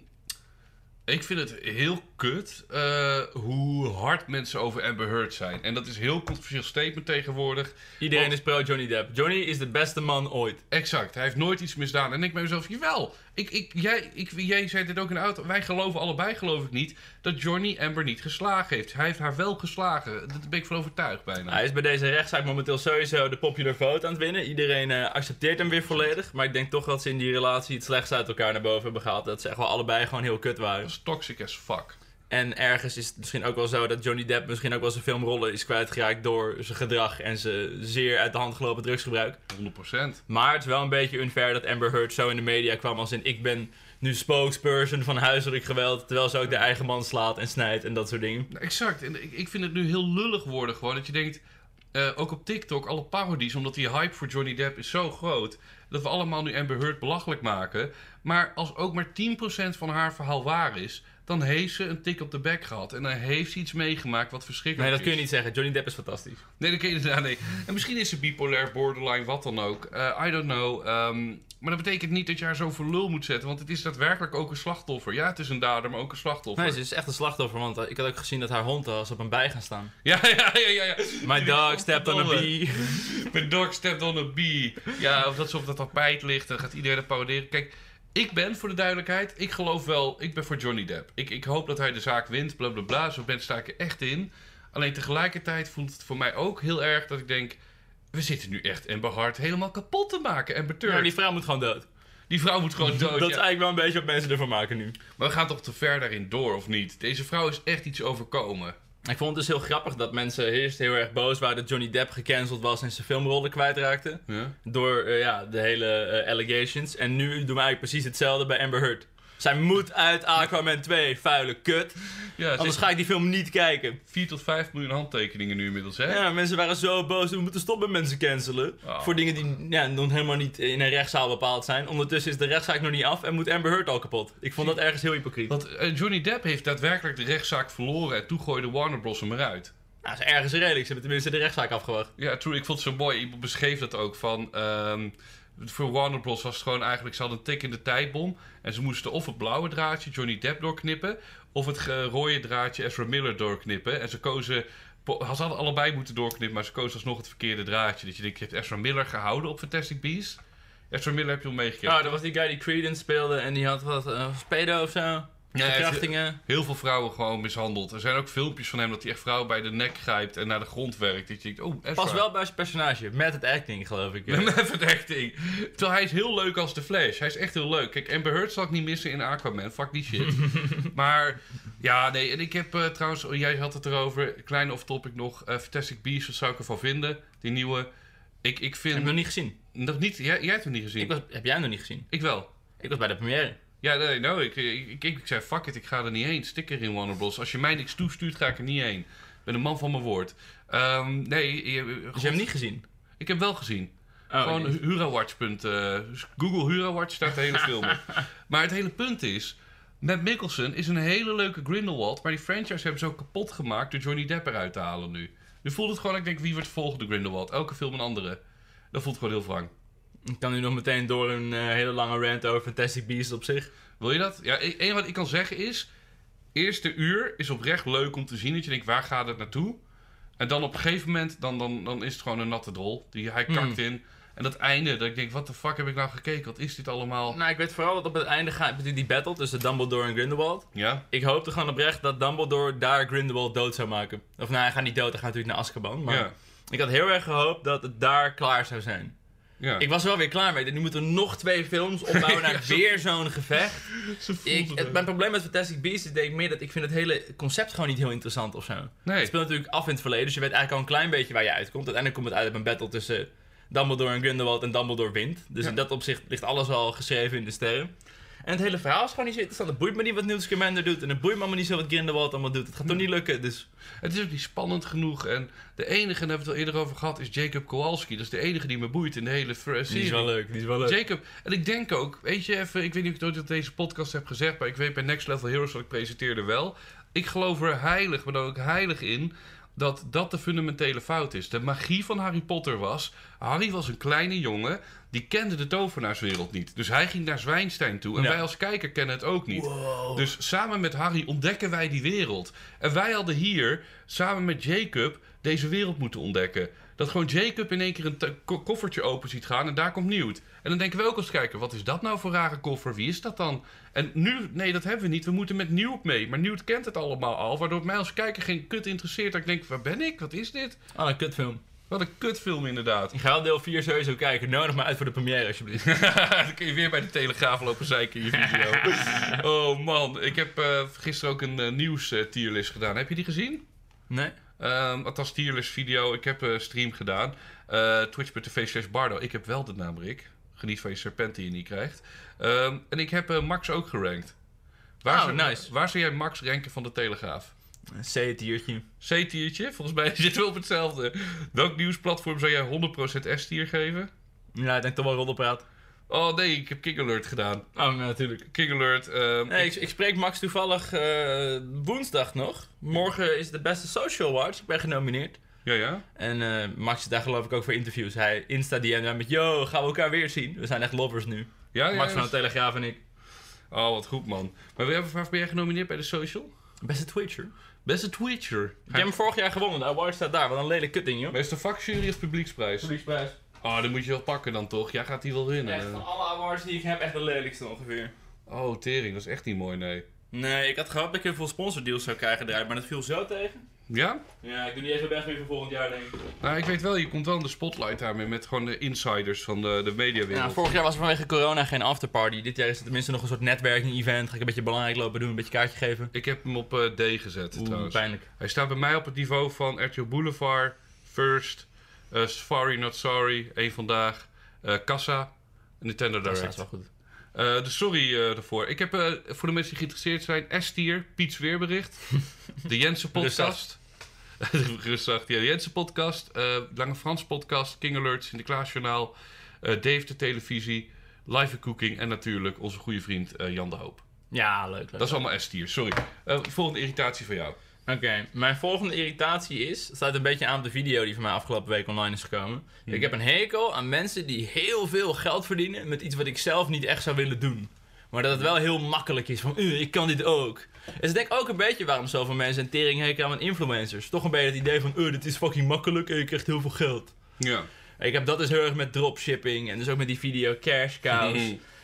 ik vind het heel kut eh, hoe hard mensen over Amber Heard zijn. En dat is een heel controversieel statement tegenwoordig. Iedereen Want- is pro Johnny Depp. Johnny is de beste man ooit. Exact, hij heeft nooit iets misdaan. En ik bij mezelf, jawel. Ik, ik, jij, ik, jij zei dit ook in de auto. Wij geloven allebei, geloof ik niet, dat Johnny Amber niet geslagen heeft. Hij heeft haar wel geslagen. Daar ben ik van overtuigd bijna. Hij is bij deze rechtszaak momenteel sowieso de popular vote aan het winnen. Iedereen eh, accepteert hem weer volledig. Maar ik denk toch dat ze in die relatie het slechtst uit elkaar naar boven hebben gehaald. Dat ze echt wel allebei gewoon heel kut waren. Dat is toxic as fuck. En ergens is het misschien ook wel zo dat Johnny Depp misschien ook wel zijn filmrollen is kwijtgeraakt door zijn gedrag en zijn zeer uit de hand gelopen drugsgebruik. 100%. Maar het is wel een beetje unfair dat Amber Heard zo in de media kwam als in ik ben nu spokesperson van huiselijk geweld, terwijl ze ook de eigen man slaat en snijdt en dat soort dingen. Nou, Exact. En ik, vind het nu heel lullig worden gewoon. Dat je denkt, eh, ook op TikTok, alle parodies, omdat die hype voor Johnny Depp is zo groot. Dat we allemaal nu Amber Heard belachelijk maken. Maar als ook maar 10% van haar verhaal waar is, dan heeft ze een tik op de bek gehad. En dan heeft ze iets meegemaakt wat Nee, verschrikkelijk dat kun je is. niet zeggen. Johnny Depp is fantastisch. Nee, dat kun je niet. Nee. En misschien is ze bipolair, borderline, wat dan ook. Eh, I don't know. Ehm, maar dat betekent niet dat je haar zo voor lul moet zetten. Want het is daadwerkelijk ook een slachtoffer. Ja, het is een dader, maar ook een slachtoffer. Nee, ze is echt een slachtoffer, want eh, ik had ook gezien dat haar hond was op een bij gaan staan. Ja, [LAUGHS] ja, ja, ja. ja. My dog stepped on a bee. [LAUGHS] Mijn dog stepped on a bee. Ja, of dat ze op dat tapijt ligt, dan gaat iedereen het paroderen. Kijk, ik ben voor de duidelijkheid, ik geloof wel, ik ben voor Johnny Depp. Ik, ik hoop dat hij de zaak wint, bla bla bla. Zo ben sta ik er echt in. Alleen tegelijkertijd voelt het voor mij ook heel erg dat ik denk, we zitten nu echt Amber Hart helemaal kapot te maken. En Ja, beturkt. die vrouw moet gewoon dood. Die vrouw moet gewoon [LAUGHS] dood. dat is ja. eigenlijk wel een beetje wat mensen ervan maken nu. Maar we gaan toch te ver daarin door, of niet? Deze vrouw is echt iets overkomen. Ik vond het dus heel grappig dat mensen eerst heel erg boos waren dat Johnny Depp gecanceld was en zijn filmrollen kwijtraakte. Ja? Door eh, ja, de hele eh, allegations. En nu doen we eigenlijk precies hetzelfde bij Amber Heard. Zij moet uit Aquaman 2, vuile kut. Ja, Anders ga ik die film niet kijken. 4 tot 5 miljoen handtekeningen nu inmiddels, hè? Ja, mensen waren zo boos. We moeten stoppen met mensen cancelen. Oh. Voor dingen die ja, nog helemaal niet in een rechtszaal bepaald zijn. Ondertussen is de rechtszaak nog niet af en moet Amber Heard al kapot. Ik vond dat ergens heel hypocriet. Want eh, Johnny Depp heeft daadwerkelijk de rechtszaak verloren en toen gooide Warner Bros. hem eruit. Nou, dat is ergens redelijk. Ze hebben tenminste de rechtszaak afgewacht. Ja, true. Ik vond het zo mooi. Iemand beschreef dat ook van... ehm, voor Warner Bros. was het gewoon eigenlijk... Ze hadden een tik in de tijdbom. En ze moesten of het blauwe draadje Johnny Depp doorknippen... of het rode draadje Ezra Miller doorknippen. En ze kozen... Ze hadden allebei moeten doorknippen, maar ze kozen alsnog het verkeerde draadje. Dus je denkt, je hebt Ezra Miller gehouden op Fantastic Beasts. Ezra Miller heb je al meegekregen. Oh, dat was die guy die Credence speelde en die had wat uh, pedo of zo. Verkrachtingen. Heel veel vrouwen gewoon mishandeld. Er zijn ook filmpjes van hem dat hij echt vrouwen bij de nek grijpt en naar de grond werkt. Dat je denkt, oh. Pas wel bij zijn personage. Met het acting, geloof ik. [LAUGHS] Met even acting. Terwijl hij is heel leuk als de Flash. Hij is echt heel leuk. Kijk, Amber Heard zal ik niet missen in Aquaman. Fuck die shit. [LAUGHS] maar ja, nee. En ik heb eh, trouwens, oh, jij had het erover. Kleine off-topic nog. eh, Fantastic Beasts, wat zou ik ervan vinden? Die nieuwe. Ik, ik vind... heb hem nog niet gezien. Nog niet... Jij, jij hebt hem niet gezien. Ik was, heb jij hem nog niet gezien? Ik wel. Ik was bij de première. Ja, nee, nou, ik, ik, ik, ik zei, fuck it, ik ga er niet heen. Sticker in Warner Bros. Als je mij niks toestuurt, ga ik er niet heen. Ik ben een man van mijn woord. Ehm, nee, je- Dus je hebt hem niet gezien? ik heb wel gezien. Oh, Gewoon jezus. Hurawatch. punt, eh, Google Hurawatch staat de hele [LAUGHS] film op. Maar het hele punt is... Matt Mikkelsen is een hele leuke Grindelwald... maar die franchise hebben ze ook kapot gemaakt... door Johnny Depp eruit te halen nu. Nu voelt het gewoon, ik denk, wie wordt de volgende Grindelwald? Elke film een andere. Dat voelt gewoon heel wrang. Ik kan nu nog meteen door een eh, hele lange rant over Fantastic Beasts op zich. Wil je dat? Ja, e- één wat ik kan zeggen is... Eerste uur is oprecht leuk om te zien. Dat je denkt, waar gaat het naartoe? En dan op een gegeven moment, dan, dan, dan is het gewoon een natte drol. Die, hij kakt in. En dat einde, dat ik denk, wat de fuck heb ik nou gekeken? Wat is dit allemaal? Nou, ik weet vooral dat op het einde gaat die battle tussen Dumbledore en Grindelwald. Ja? Ik hoopte gewoon oprecht dat Dumbledore daar Grindelwald dood zou maken. Of nou, hij gaat niet dood, hij gaat natuurlijk naar Azkaban. Maar Ja. ik had heel erg gehoopt dat het daar klaar zou zijn. Ja. Ik was er wel weer klaar mee. Nu moeten we nog twee films opbouwen [LAUGHS] naar Ja, weer zo'n gevecht. [LAUGHS] Ik, het mijn probleem met Fantastic Beasts is denk ik meer dat ik vind het hele concept gewoon niet heel interessant of zo. Nee. Het speelt natuurlijk af in het verleden, dus je weet eigenlijk al een klein beetje waar je uitkomt. Uiteindelijk komt het uit op een battle tussen Dumbledore en Grindelwald en Dumbledore wint. Dus Ja. in dat opzicht ligt alles al geschreven in de sterren. En het hele verhaal is gewoon niet zo interessant. Het boeit me niet wat Newt Scamander doet en het boeit me allemaal niet zo wat Grindelwald allemaal doet. Het gaat toch niet lukken, dus... Het is ook niet spannend genoeg. En de enige, en daar hebben we het al eerder over gehad, is Jacob Kowalski. Dat is de enige die me boeit in de hele fr- Die serie. is wel leuk, die is wel leuk. Jacob, en ik denk ook, weet je even, ik weet niet of ik het ooit op deze podcast heb gezegd, maar ik weet bij Next Level Heroes wat ik presenteerde wel. Ik geloof er heilig, maar dan ook heilig in, dat dat de fundamentele fout is. De magie van Harry Potter was... Harry was een kleine jongen, die kende de tovenaarswereld niet. Dus hij ging naar Zwijnstein toe. En Ja. wij als kijker kennen het ook niet. Dus samen met Harry ontdekken wij die wereld. En wij hadden hier, samen met Jacob, deze wereld moeten ontdekken. Dat gewoon Jacob in één keer een ko- koffertje open ziet gaan en daar komt Newt. En dan denken we ook als kijker, wat is dat nou voor rare koffer? Wie is dat dan? En nu, nee, dat hebben we niet. We moeten met Newt mee. Maar Newt kent het allemaal al, waardoor het mij als kijker geen kut interesseert. Dat ik denk, waar ben ik? Wat is dit? Oh, een kutfilm. Wat een kutfilm inderdaad. Ik ga deel 4 sowieso kijken. Nodig me uit voor de première, alsjeblieft. [LAUGHS] dan kun je weer bij de Telegraaf lopen zeiken in je video. [LAUGHS] oh man, ik heb eh, gisteren ook een eh, nieuws eh, tierlist gedaan. Heb je die gezien? Nee? Um, althans, tierlist video. Ik heb een stream gedaan. Eh Twitch.tv slash Bardo. Ik heb wel de naam Rick. Geniet van je serpent die je niet krijgt. Ehm, en ik heb eh, Max ook gerankt. Waar, Oh, zou, nice. waar zou jij Max ranken van de Telegraaf? C-tiertje. C-tiertje? Volgens mij [LAUGHS] zitten we op hetzelfde. Welk nieuwsplatform zou jij 100% S-tier geven? Ja, ik denk toch wel roddelpraat. Oh nee, ik heb King Alert gedaan. Oh, natuurlijk. King Alert. ehm, Nee, ik, ik spreek Max toevallig eh, woensdag nog. Morgen is de beste Social Awards. Ik ben genomineerd. Ja, ja. En eh, Max is daar geloof ik ook voor interviews. Hij insta DM mij met, yo, gaan we elkaar weer zien? We zijn echt lovers nu. Ja, ja. Max van de Telegraaf en ik. Oh, wat goed man. Maar waar waar ben jij genomineerd bij de social? Beste Twitcher. Beste Twitcher. Ik heb hem vorig jaar gewonnen. De award staat daar. Wat een lelijk kutding, joh. Beste vakjury of publieksprijs? Publieksprijs. Oh, dan moet je wel pakken dan toch? Jij gaat die wel winnen. Echt van alle awards die ik heb, echt de lelijkste ongeveer. Oh, tering, dat is echt niet mooi, nee. Nee, ik had gehoopt dat ik heel veel sponsordeals zou krijgen eruit, maar dat viel zo tegen. Ja? Ja, ik doe niet even best meer voor volgend jaar, denk ik. Nou, ik weet wel, je komt wel in de spotlight daarmee met gewoon de insiders van de, de mediawereld. Ja, vorig jaar was er vanwege corona geen afterparty. Dit jaar is het tenminste nog een soort netwerking-event. Ga ik een beetje belangrijk lopen doen, een beetje kaartje geven. Ik heb hem op eh, D gezet Oeh, trouwens. pijnlijk. Hij staat bij mij op het niveau van RTL Boulevard, First, eh Safari Not Sorry, Eén Vandaag, eh Kassa en Nintendo Dat Direct. is wel goed. Dus sorry eh daarvoor. Ik heb voor de mensen die geïnteresseerd zijn, S-tier, Piets Weerbericht, [LAUGHS] de Jensen podcast. [LAUGHS] Rustig, ja, de Jensen podcast, Lange Frans podcast, King Alert, Sinterklaasjournaal, eh Dave de televisie, Live Cooking en natuurlijk onze goede vriend Jan de Hoop. Ja, leuk. leuk. Dat is allemaal S-tier, sorry. Volgende irritatie van jou. Oké, mijn volgende irritatie is, het sluit een beetje aan op de video die van mij afgelopen week online is gekomen. Hmm. Ik heb een hekel aan mensen die heel veel geld verdienen met iets wat ik zelf niet echt zou willen doen. Maar dat het wel heel makkelijk is van, "Uh, ik kan dit ook. Dus ik denk ook een beetje waarom zoveel mensen een tering hekel aan influencers. Toch een beetje het idee van, uh, dit is fucking makkelijk en je krijgt heel veel geld. Ja. Ik heb dat dus heel erg met dropshipping en dus ook met die video Cash Cows.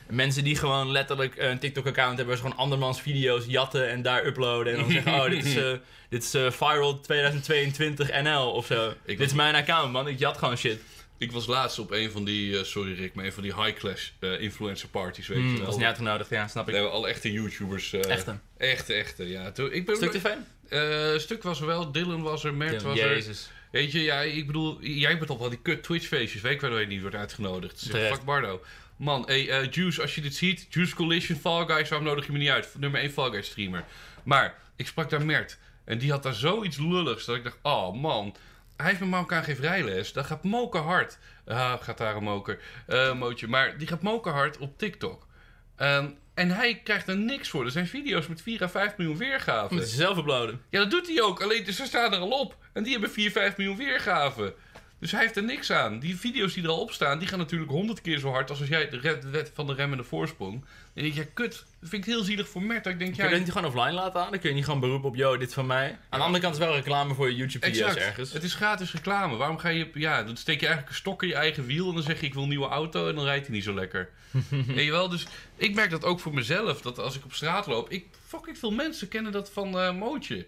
Mensen die gewoon letterlijk een TikTok-account hebben waar ze gewoon andermans video's jatten en daar uploaden. En dan zeggen, oh, dit is, [LAUGHS] eh, dit is eh, Viral 2022 NL of zo. dit is mijn account, man. Ik jat gewoon shit. Ik was laatst op een van die, eh, sorry Rick, maar een van die high-class eh, influencer parties, weet Hmm, je dat wel. was niet uitgenodigd, ja, snap ik. Daar hebben we al echte YouTubers. eh, Echte. Echte, echte, ja. Toen, ik ben, Stuk tv? Eh, stuk was er wel, Dylan was er, Mert was er. Weet je, ja, ik bedoel, jij bent op wel die kut Twitch-feestjes, weet ik waardoor je niet wordt uitgenodigd. Fuck Bardo. Man, hey, eh, Juice, als je dit ziet, Juice Collision, Fall Guys, waarom nodig je me niet uit? Nummer 1 Fall Guys streamer. Maar, ik sprak daar Mert. En die had daar zoiets lulligs, dat ik dacht, oh man, hij heeft met Marokkaan geen vrijles. Dat gaat moken hard. Ah, gaat daar een moker. Eh, mootje. Maar die gaat moken hard op TikTok. Ehm, en hij krijgt er niks voor. Er zijn video's met 4 à 5 miljoen weergaven. Moet je zelf uploaden. Ja, dat doet hij ook. Alleen ze staan er al op. En die hebben 4, 5 miljoen weergaven. Dus hij heeft er niks aan. Die video's die er al op staan, die gaan natuurlijk honderd keer zo hard als als jij de de wet van de remmende voorsprong. Dan denk ik, ja, kut. Dat vind ik heel zielig voor Mert. Ik denk, Kun je niet gewoon offline laten aan? Dan kun je niet gewoon beroepen op, yo, dit van mij. Aan de andere kant is wel reclame voor je YouTube-video's ergens. Het is gratis reclame. Waarom ga je, ja, dan steek je eigenlijk een stok in je eigen wiel en dan zeg je, ik wil een nieuwe auto en dan rijdt hij niet zo lekker. [LAUGHS] Weet je wel? Dus ik merk dat ook voor mezelf, dat als ik op straat loop, ik, fucking veel mensen kennen dat van eh Mootje.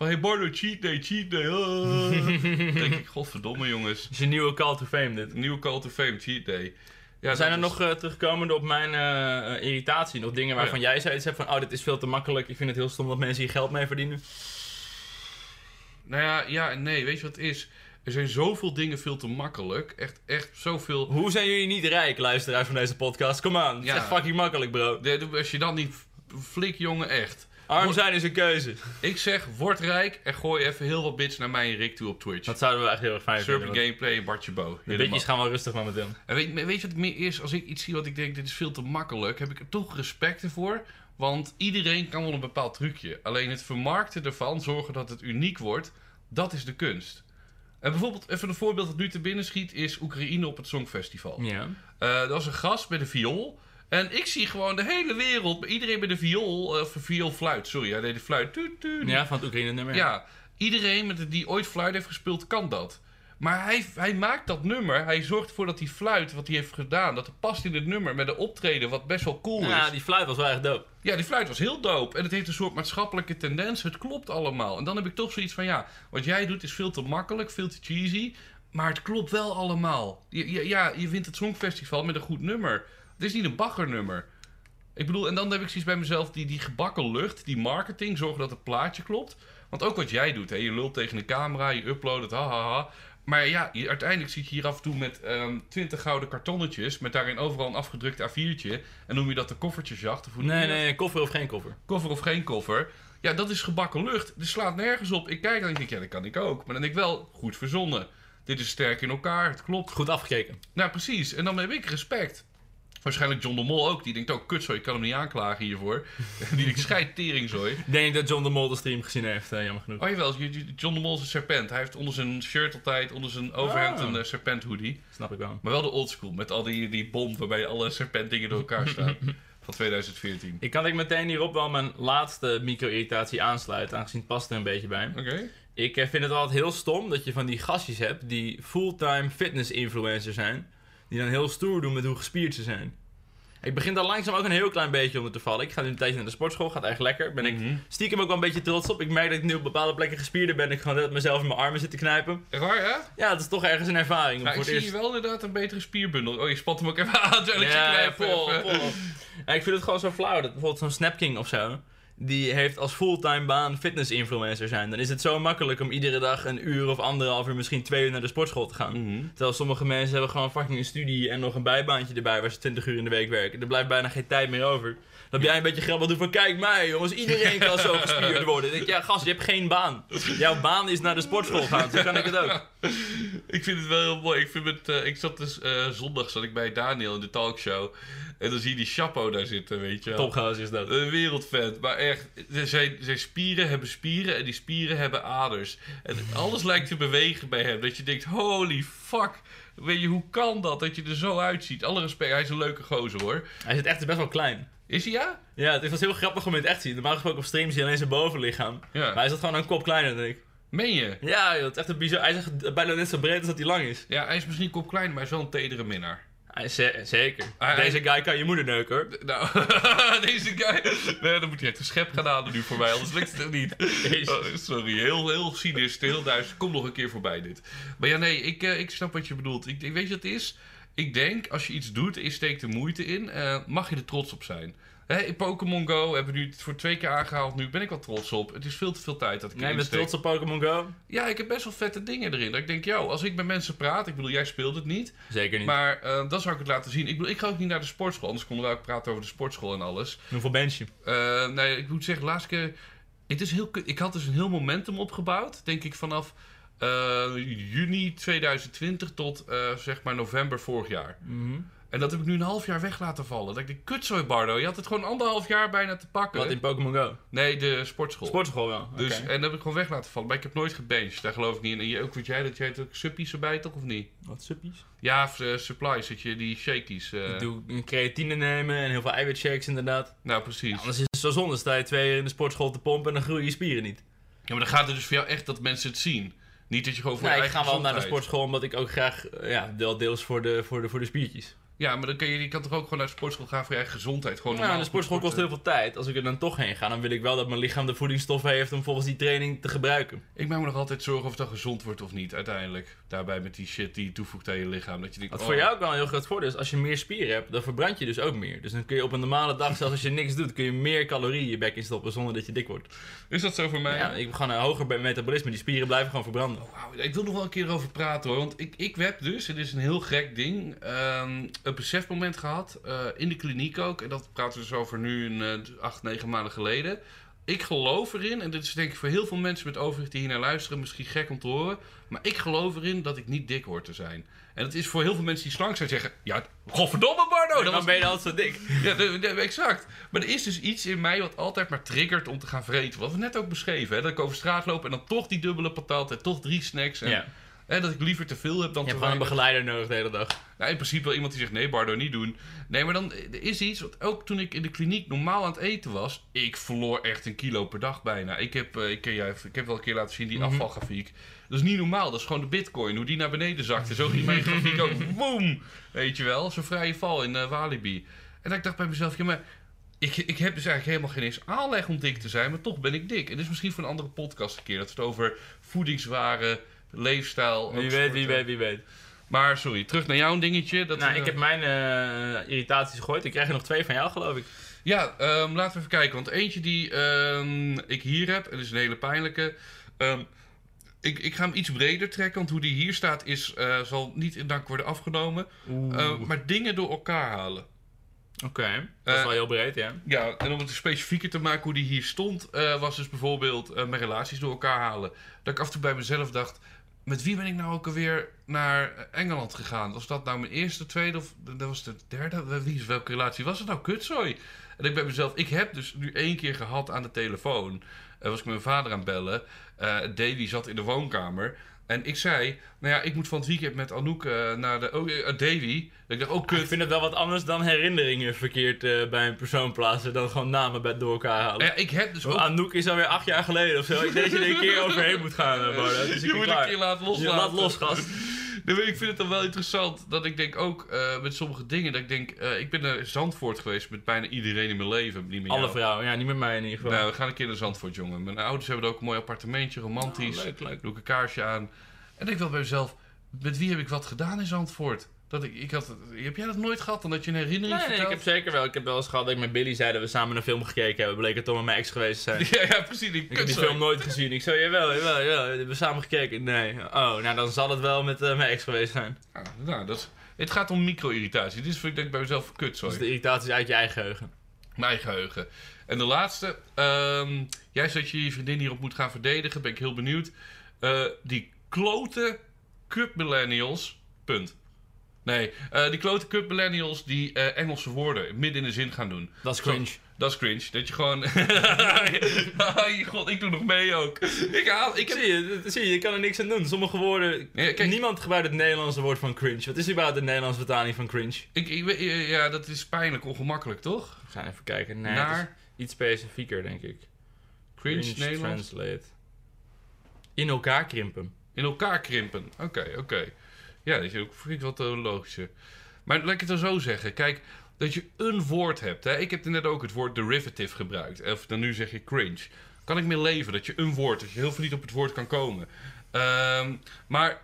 Van, hey Bardo, cheat day, cheat day. [LAUGHS] denk ik, godverdomme jongens. Dat is je nieuwe call to fame, dit. Nieuwe Call to Fame, cheat day. Ja, Zijn er is- nog uh, terugkomende op mijn eh, eh, irritatie? Nog dingen waarvan Oh jij zoiets hebt van... Oh, dit is veel te makkelijk. Ik vind het heel stom dat mensen hier geld mee verdienen. Nou ja, ja en nee. Weet je wat het is? Er zijn zoveel dingen veel te makkelijk. Echt, echt zoveel... Hoe zijn jullie niet rijk, luisteraars van deze podcast? Kom aan, het is echt fucking makkelijk, bro. De- de- Als je dat niet... Flik, jongen, echt. Arm zijn is een keuze. Ik zeg, word rijk en gooi even heel wat bits naar mij en Rick toe op Twitch. Dat zouden we echt heel erg fijn Server vinden. gameplay, Bartje Bo. De bitjes gaan wel rustig momenteel. En weet, weet je wat meer is? Als ik iets zie wat ik denk, dit is veel te makkelijk, heb ik er toch respect voor. Want iedereen kan wel een bepaald trucje. Alleen het vermarkten ervan, zorgen dat het uniek wordt, Dat is de kunst. En bijvoorbeeld, even een voorbeeld dat nu te binnen schiet, is Oekraïne op het Songfestival. Ja. Eh, dat was een gast met een viool. En ik zie gewoon de hele wereld, iedereen met een viool, eh, of vioolfluit, sorry, hij deed de fluit. Tuut, tuut. Ja, van het Oekraïne nummer. Ja, iedereen met, die ooit fluit heeft gespeeld, kan dat. Maar hij, hij maakt dat nummer, hij zorgt ervoor dat die fluit, wat hij heeft gedaan, dat het past in het nummer met een optreden wat best wel cool is. Ja, die fluit was wel echt dope. Ja, die fluit was heel dope. En het heeft een soort maatschappelijke tendens. Het klopt allemaal. En dan heb ik toch zoiets van, ja, wat jij doet is veel te makkelijk, veel te cheesy. Maar het klopt wel allemaal. Je, je- ja, je wint het Songfestival met een goed nummer. Het is niet een baggernummer. Ik bedoel, en dan heb ik zoiets bij mezelf, die, die gebakken lucht, die marketing, zorgen dat het plaatje klopt. Want ook wat jij doet, hè, je lult tegen de camera, je uploadt het, hahaha. Maar ja, je, uiteindelijk zit je hier af en toe met ehm 20 gouden kartonnetjes, met daarin overal een afgedrukt A4'tje. En noem je dat de koffertjesjacht? Of hoe Nee, nee, koffer of geen koffer. Koffer of geen koffer. Ja, dat is gebakken lucht. Dit slaat nergens op. Ik kijk en ik denk, ja, dat kan ik ook. Maar dan denk ik wel, goed verzonnen. Dit is sterk in elkaar, het klopt. Goed afgekeken. Nou, precies. En dan heb ik respect. Waarschijnlijk John de Mol ook. Die denkt ook, kut zo, ik kan hem niet aanklagen hiervoor. [LAUGHS] die denkt, scheid teringzooi. Ik denk dat John de Mol de stream gezien heeft, eh, jammer genoeg. Oh jawel, John de Mol is een serpent. Hij heeft onder zijn shirt altijd, onder zijn overhemd Ah. een eh, serpent hoodie. Snap ik wel. Maar wel de oldschool, met al die, die bom waarbij alle serpent dingen door elkaar staan. [LAUGHS] van 2014. Ik kan ik meteen hierop wel mijn laatste micro-irritatie aansluiten, aangezien het past er een beetje bij. Oké. Ik eh, vind het altijd heel stom dat je van die gastjes hebt die fulltime fitness influencer zijn. Die dan heel stoer doen met hoe gespierd ze zijn. Ik begin daar langzaam ook een heel klein beetje onder te vallen. Ik ga nu een tijdje naar de sportschool, gaat echt lekker. Ben ik Mhm. stiekem ook wel een beetje trots op. Ik merk dat ik nu op bepaalde plekken gespierder ben. Ik gewoon net mezelf in mijn armen zit te knijpen. Echt waar, ja? Ja, het is toch ergens een ervaring. Nou, ik zie eerst... wel inderdaad een betere spierbundel. Oh, je spat hem ook even aan. terwijl ik je Ja, vol, vol. Ja, ik vind het gewoon zo flauw. Dat bijvoorbeeld zo'n Snapking of zo. Die heeft als fulltime baan fitness influencer zijn. Dan is het zo makkelijk om iedere dag een uur of anderhalf uur, misschien twee uur naar de sportschool te gaan. Mhm. Terwijl sommige mensen hebben gewoon fucking een studie en nog een bijbaantje erbij waar ze 20 uur in de week werken. Er blijft bijna geen tijd meer over. Dan heb jij een beetje grappig doen van kijk mij jongens, iedereen kan zo gespierd worden. Dan denk ik, ja gast, je hebt geen baan. Jouw baan is naar de sportschool gaan, zo kan ik het ook. [LAUGHS] Ik vind het wel heel mooi. Ik, vind het, eh, ik zat dus eh, zondag zat ik bij Daniel in de talkshow. En dan zie je die Chapo daar zitten, weet je wel. Topgozer is dat. Een wereldvent. Maar echt, zijn, zijn spieren hebben spieren en die spieren hebben aders. En alles lijkt te bewegen bij hem. Dat je denkt, holy fuck. Weet je, hoe kan dat? Dat je er zo uitziet. Alle respect, hij is een leuke gozer hoor. Hij zit echt best wel klein. Is hij ja? Ja, het was heel grappig om het echt te zien. Normaal gesproken op stream zie je alleen zijn bovenlichaam. Ja. Maar hij zat gewoon een kop kleiner dan ik. Meen je? Ja, joh, het is echt een bizar. Hij is echt bijna net zo breed als dat hij lang is. Ja, hij is misschien kop klein, maar hij is wel een tedere minnaar. Hij is ze- zeker. Hij- Deze guy kan je moeder neuken hoor. Nou, [LAUGHS] deze guy. Nee, dan moet hij echt een schep gaan halen nu voor mij, anders lukt het niet. Oh, sorry, heel, heel cynisch, heel duizend. Kom nog een keer voorbij dit. Maar ja, nee, ik, eh, ik snap wat je bedoelt. Ik, ik weet je wat het is? Ik denk, als je iets doet en je steekt er moeite in, eh, mag je er trots op zijn. Hè, in Pokémon Go hebben we nu het voor twee keer aangehaald. Nu ben ik wel trots op. Het is veel te veel tijd dat ik Jij erin bent trots op Pokémon Go? Ja, ik heb best wel vette dingen erin. Dat ik denk, yo, als ik met mensen praat, ik bedoel, jij speelt het niet. Zeker niet. Maar eh, dan zou ik het laten zien. Ik bedoel, ik ga ook niet naar de sportschool, anders konden we ook praten over de sportschool en alles. Hoeveel bench je? Eh, nee, ik moet zeggen, laatste keer... Het is heel, ik had dus een heel momentum opgebouwd, denk ik, vanaf juni 2020 tot eh, zeg maar november vorig jaar. En dat heb ik nu een half jaar weg laten vallen. Dat ik denk, kutzooi Bardo, je had het gewoon anderhalf jaar bijna te pakken. Wat in Pokémon Go? Nee, de sportschool. Sportschool wel. Dus, Oké. En dat heb ik gewoon weg laten vallen. Maar ik heb nooit gebenched, daar geloof ik niet in. En je, ook wat jij, dat jij het ook suppies erbij toch, of niet? Wat suppies? Ja, eh, supplies, dat je die shakies... eh, Ik doe een creatine nemen en heel veel eiwitshakes inderdaad. Nou, precies. Anders is het zo zonde. Sta je twee uur in de sportschool te pompen en dan groeien je spieren niet. Ja, maar dan gaat het dus voor jou echt dat mensen het zien. Niet dat je gewoon voor Nee, ik ga wel naar de sportschool omdat ik ook graag, eh, ja, wel deels voor de, voor de, voor de spiertjes. Ja, maar dan kan je, je kan toch ook gewoon naar de sportschool gaan voor je eigen gezondheid. Gewoon Ja, normaal de sportschool kost heel veel tijd. Als ik er dan toch heen ga, dan wil ik wel dat mijn lichaam de voedingsstoffen heeft om volgens die training te gebruiken. Ik maak me nog altijd zorgen of het dan gezond wordt of niet, uiteindelijk. Daarbij met die shit die je toevoegt aan je lichaam. Dat je denkt, Wat oh, voor jou ook wel een heel groot voordeel is, als je meer spieren hebt, dan verbrand je dus ook meer. Dus dan kun je op een normale dag, zelfs als je niks doet, kun je meer calorieën je bek in stoppen zonder dat je dik wordt. Is dat zo voor mij? Ja, ik gewoon een hoger metabolisme, die spieren blijven gewoon verbranden. Ik wil nog wel een keer erover praten hoor. Want ik, ik heb dus, het is een heel gek ding, ehm, een besefmoment gehad. eh, in de kliniek ook. En dat praten we dus over nu een eh, acht, negen maanden geleden. ik geloof erin, en dit is denk ik voor heel veel mensen met overgewicht die hier naar luisteren misschien gek om te horen, maar ik geloof erin dat ik niet dik hoor te zijn. En het is voor heel veel mensen die slank zijn zeggen, ja, godverdomme Bardo, dat dan was ben je altijd zo dik. [LAUGHS] ja, exact. Maar er is dus iets in mij wat altijd maar triggert om te gaan vreten. Wat we net ook beschreven, hè? dat ik over straat loop en dan toch die dubbele patat en toch drie snacks. En, Ja. Hè, dat ik liever te veel heb dan Je te hebt gewoon een begeleider nodig de hele dag. Nou, in principe wel iemand die zegt, nee Bardo, niet doen. Nee, maar dan er is iets, wat ook toen ik in de kliniek normaal aan het eten was, ik verloor echt een kilo per dag bijna. Ik heb, eh, ik, jij, ik heb wel een keer laten zien die Mhm. afvalgrafiek. Dat is niet normaal, dat is gewoon de bitcoin, hoe die naar beneden zakte. Zo ging mijn grafiek ook, [LAUGHS] boom, weet je wel, zo'n vrije val in eh, Walibi. En ik dacht bij mezelf, ja maar... Ik, ik heb dus eigenlijk helemaal geen eens aanleg om dik te zijn, maar toch ben ik dik. En dit is misschien voor een andere podcast een keer. Dat we het over voedingswaren, leefstijl... Wie weet, wie weet, wie weet. Maar sorry, terug naar jouw dingetje. Dat Nou, we- ik heb mijn eh, irritaties gegooid. Ik krijg er nog twee van jou, geloof ik. Ja, ehm, laten we even kijken. Want eentje die ehm, ik hier heb, en dat is een hele pijnlijke. Ehm, ik, ik ga hem iets breder trekken, want hoe die hier staat is, eh, zal niet in dank worden afgenomen. Eh, maar dingen door elkaar halen. Oké, dat is Eh, wel heel breed, ja. Ja, en om het specifieker te maken hoe die hier stond, eh, was dus bijvoorbeeld eh, mijn relaties door elkaar halen. Dat ik af en toe bij mezelf dacht, met wie ben ik nou ook alweer naar Engeland gegaan? Was dat nou mijn eerste, tweede of dat was de derde? Wie is welke relatie was het nou? Kutzooi. En ik bij mezelf, ik heb dus nu één keer gehad aan de telefoon. Uh, was ik mijn vader aan het bellen. Davy zat in de woonkamer. En ik zei, nou ja, ik moet van het weekend met Anouk eh, naar de... Oh, eh, Davy. Dat ik dacht, oh Ik kut. vind het wel wat anders dan herinneringen verkeerd eh, bij een persoon plaatsen dan gewoon namen bij, door elkaar halen. Ja, ik heb dus ook... Anouk is alweer acht jaar geleden of zo. Ik denk dat je er een keer overheen moet gaan, Bardo. Dus ik je moet klaar. een keer laten Je loslaten. laat los, gast. Nee, ik vind het dan wel interessant dat ik denk ook eh, met sommige dingen. Dat ik denk, eh, ik ben naar Zandvoort geweest met bijna iedereen in mijn leven. Niet met Alle jou. vrouwen, ja, niet met mij in ieder geval. Nou, we gaan een keer naar Zandvoort, jongen. Mijn ouders hebben er ook een mooi appartementje, romantisch. Oh, leuk, leuk. Doe ik een kaarsje aan. En ik denk wel bij mezelf, met wie heb ik wat gedaan in Zandvoort? Dat ik, ik had, heb jij dat nooit gehad? Dan dat je een herinnering Nee, nee, ik heb zeker wel. Ik heb wel eens gehad dat ik met Billy zei dat we samen een film gekeken hebben. Bleek het toch met mijn ex geweest te zijn. [LAUGHS] Ja, ja, precies. Ik heb die film nooit gezien. Ik zei, jawel, jawel, jawel. Hebben we samen gekeken? Nee. Oh, nou dan zal het wel met eh, mijn ex geweest zijn. Ah, nou, dat het gaat om micro-irritatie. Dit is vind ik denk bij mezelf kut zo. Dus de irritaties uit je eigen geheugen. Mijn geheugen. En de laatste. ehm, jij zegt dat je je vriendin hierop moet gaan verdedigen. Ben ik heel benieuwd. Eh, die klote cup millennials. Punt. Nee, eh, die klote cup millennials die eh, Engelse woorden midden in de zin gaan doen. Dat is cringe. Dat is cringe. Dat je gewoon... [LAUGHS] Ai, god, ik doe nog mee ook. Ik haal... Ik heb... Zie je, zie je, je kan er niks aan doen. Sommige woorden... Ja, kijk- Niemand gebruikt het Nederlandse woord van cringe. Wat is überhaupt de Nederlandse vertaling van cringe? Ik, ik, ja, dat is pijnlijk ongemakkelijk, toch? We gaan even kijken. Nee, Naar iets specifieker, denk ik. cringe, Nederlands. translate. In elkaar krimpen. In elkaar krimpen. Oké, oké. Ja, dat is ook vind ik wat uh, logischer. Maar laat ik het dan zo zeggen. Kijk, dat je een woord hebt. Hè? Ik heb net ook het woord derivative gebruikt. Of dan nu zeg je cringe. Kan ik mee leven dat je een woord, dat je heel veel niet op het woord kan komen. Ehm, maar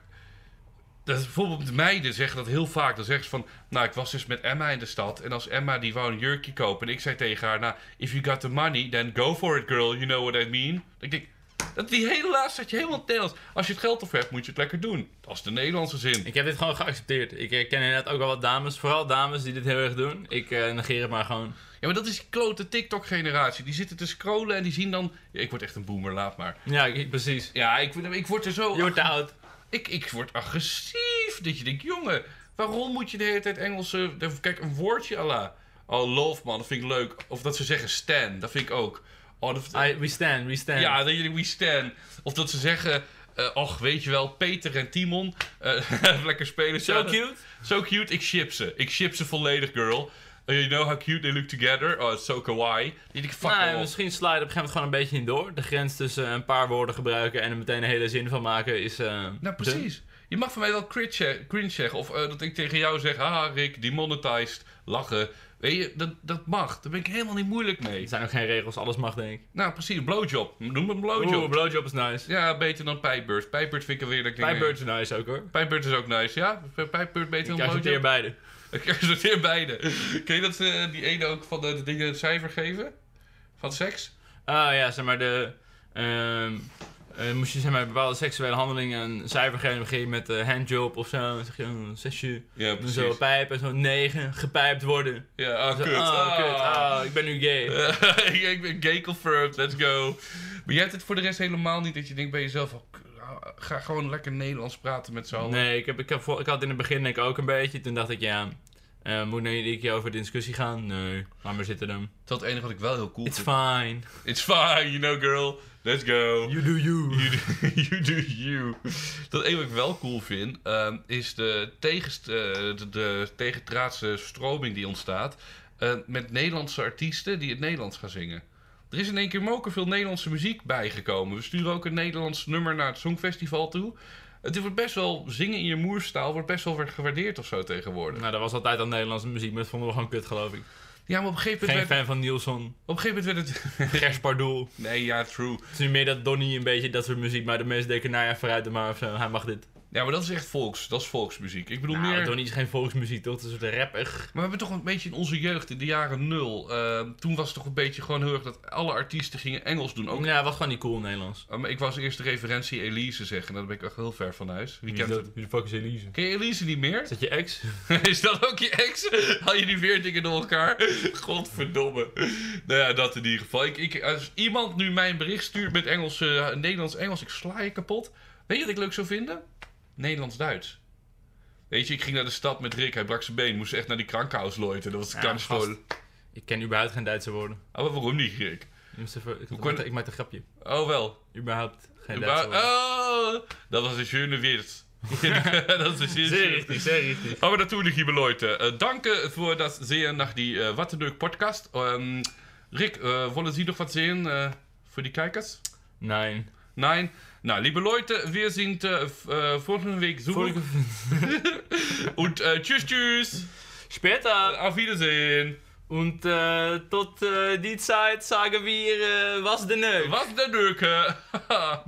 dat bijvoorbeeld meiden zeggen dat heel vaak. Dan zeggen ze van, nou ik was dus met Emma in de stad. En als Emma die wou een jurkje kopen. En ik zei tegen haar, nou if you got the money, then go for it girl. You know what I mean. Dan denk ik, dat die hele laatste dat je helemaal Nederlands. Als je het geld over hebt, moet je het lekker doen. Dat is de Nederlandse zin. Ik heb dit gewoon geaccepteerd. Ik eh, ken inderdaad ook wel wat dames, vooral dames die dit heel erg doen. Ik eh, negeer het maar gewoon. Ja, maar dat is die klote TikTok-generatie. Die zitten te scrollen en die zien dan... Ja, ik word echt een boomer, laat maar. Ja, ik, precies. Ja, ik, word- ik word er zo... Je wordt te oud. Ik, ik word agressief. Dat je denkt, jongen, waarom moet je de hele tijd Engelse... Kijk, een woordje alla. Oh, love man, dat vind ik leuk. Of dat ze zeggen stan, dat vind ik ook. Oh, dat, I, we stand, we stand. ja, dat je we stan. Of dat ze zeggen... eh och, weet je wel, Peter en Timon. eh, [LAUGHS] lekker spelen. Zo samen. cute. Zo cute, ik ship ze. Ik ship ze volledig, girl. Uh, you know how cute they look together? Oh, it's so kawaii. Die ik, fuck Nou, misschien sla je op een gegeven moment gewoon een beetje in door. De grens tussen een paar woorden gebruiken en er meteen een hele zin van maken is. eh, Nou, dun. precies. Je mag van mij wel cringe, cringe zeggen. Of eh, dat ik tegen jou zeg, haha Rick, demonetized, lachen. Weet je, dat, dat mag. Daar ben ik helemaal niet moeilijk mee. Er zijn ook geen regels, alles mag denk ik. Nou, precies, blowjob. Noem het een blowjob. Oeh, blowjob is nice. Ja, beter dan pijpbeurt. Pijpbeurt vind ik alweer dat ik. Pijpbeurt is nice ook hoor. Pijpbeurt is ook nice, ja? Pijpbeurt beter Ik dan blowjob? beide. Ik accepteer beide. Ken je dat ze die ene ook van de, de dingen het cijfer geven? Van seks? Ah ja, zeg maar de. ehm Eh, moest je zeg maar, bepaalde seksuele handelingen een cijfer geven, begin je met eh, handjob of zo. Dan zeg je een zesje. Ja, zo pijpen, zo negen, gepijpt worden. Ja, ah, Zo, kut. Oh, Ah. kut. Ah, ik ben nu gay. [LAUGHS] Ik ben gay confirmed, let's go. Maar jij hebt het voor de rest helemaal niet dat je denkt bij jezelf... oh, ga gewoon lekker Nederlands praten met z'n allen. Nee, ik, heb, ik, heb, ik had in het begin denk ik ook een beetje. Toen dacht ik, ja, eh, moet nou iedere keer over de discussie gaan? Nee, laat maar zitten dan. Dat het enige wat ik wel heel cool It's vind. fine. It's fine, you know girl. Let's go. You do you. [LAUGHS] You do you. Do you. Dat enige wat ik wel cool vind, ehm, is de, tegenst, eh, de, de stroming die ontstaat eh, met Nederlandse artiesten die het Nederlands gaan zingen. Er is in één keer moker veel Nederlandse muziek bijgekomen. We sturen ook een Nederlands nummer naar het Songfestival toe. Het wordt best wel, zingen in je moerstaal wordt best wel gewaardeerd of zo tegenwoordig. Nou, dat was altijd al Nederlandse muziek, maar dat vonden we gewoon kut, geloof ik. Ja, maar op een gegeven Geen moment werd, fan van Nielsen. op een gegeven moment werd het... [LAUGHS] Gers Pardoel. Nee, ja, true. Het is nu meer dat Donnie een beetje dat soort muziek, maar de mensen denken, nou ja, vooruit maar of zo. Hij mag dit. Ja, maar dat is echt volks. Dat is volksmuziek. Ik bedoel Nou, meer... Donnie is geen volksmuziek, toch? Het is een soort rappig. Maar we hebben toch een beetje in onze jeugd, in de jaren nul. eh, toen was het toch een beetje gewoon heel erg dat alle artiesten gingen Engels doen. Ook, Ja, was gewoon niet cool Nederlands. Eh, maar ik was eerst de referentie Elise zeggen. Daar ben ik echt heel ver van huis. Wie Wie kent dat? Wie de fuck is Elise? Ken je Elise niet meer? Is dat je ex? [LAUGHS] is dat ook je ex? Haal je nu weer dingen door elkaar? [LAUGHS] Godverdomme. Nou ja, dat in ieder geval. Ik, ik, als iemand nu mij een bericht stuurt met Engels, eh, Nederlands-Engels, ik sla je kapot. Weet je wat ik leuk zou vinden? Nederlands-Duits. Weet je, ik ging naar de stad met Rick, hij brak zijn been, moest echt naar die krankhuis loiten. Dat was Ja, ganz gast. vol. Ik ken überhaupt geen Duitse woorden. Oh, maar waarom niet, Rick? Ik, even, ik, Hoe maak, kon- ik maak een grapje. Oh, wel. Überhaupt geen Duitse woorden. oh, dat was een schöne Witz. [LAUGHS] dat is een Zeer richtig, zeer richtig. Aber natürlich, liebe Leute, äh, danke für das Sehen nach die äh, Wattendeuk Podcast. Ähm, Rick, äh, wollen Sie noch was sehen äh, für die Kijkers? Nein. Nein? Na, liebe Leute, wir sind äh, äh, Week zurück. [LAUGHS] [LAUGHS] Und äh, tschüss, tschüss. Später. Auf Wiedersehen. Und äh, tot äh, die Zeit sagen wir, äh, was de neuk. Was der Döke? [LAUGHS]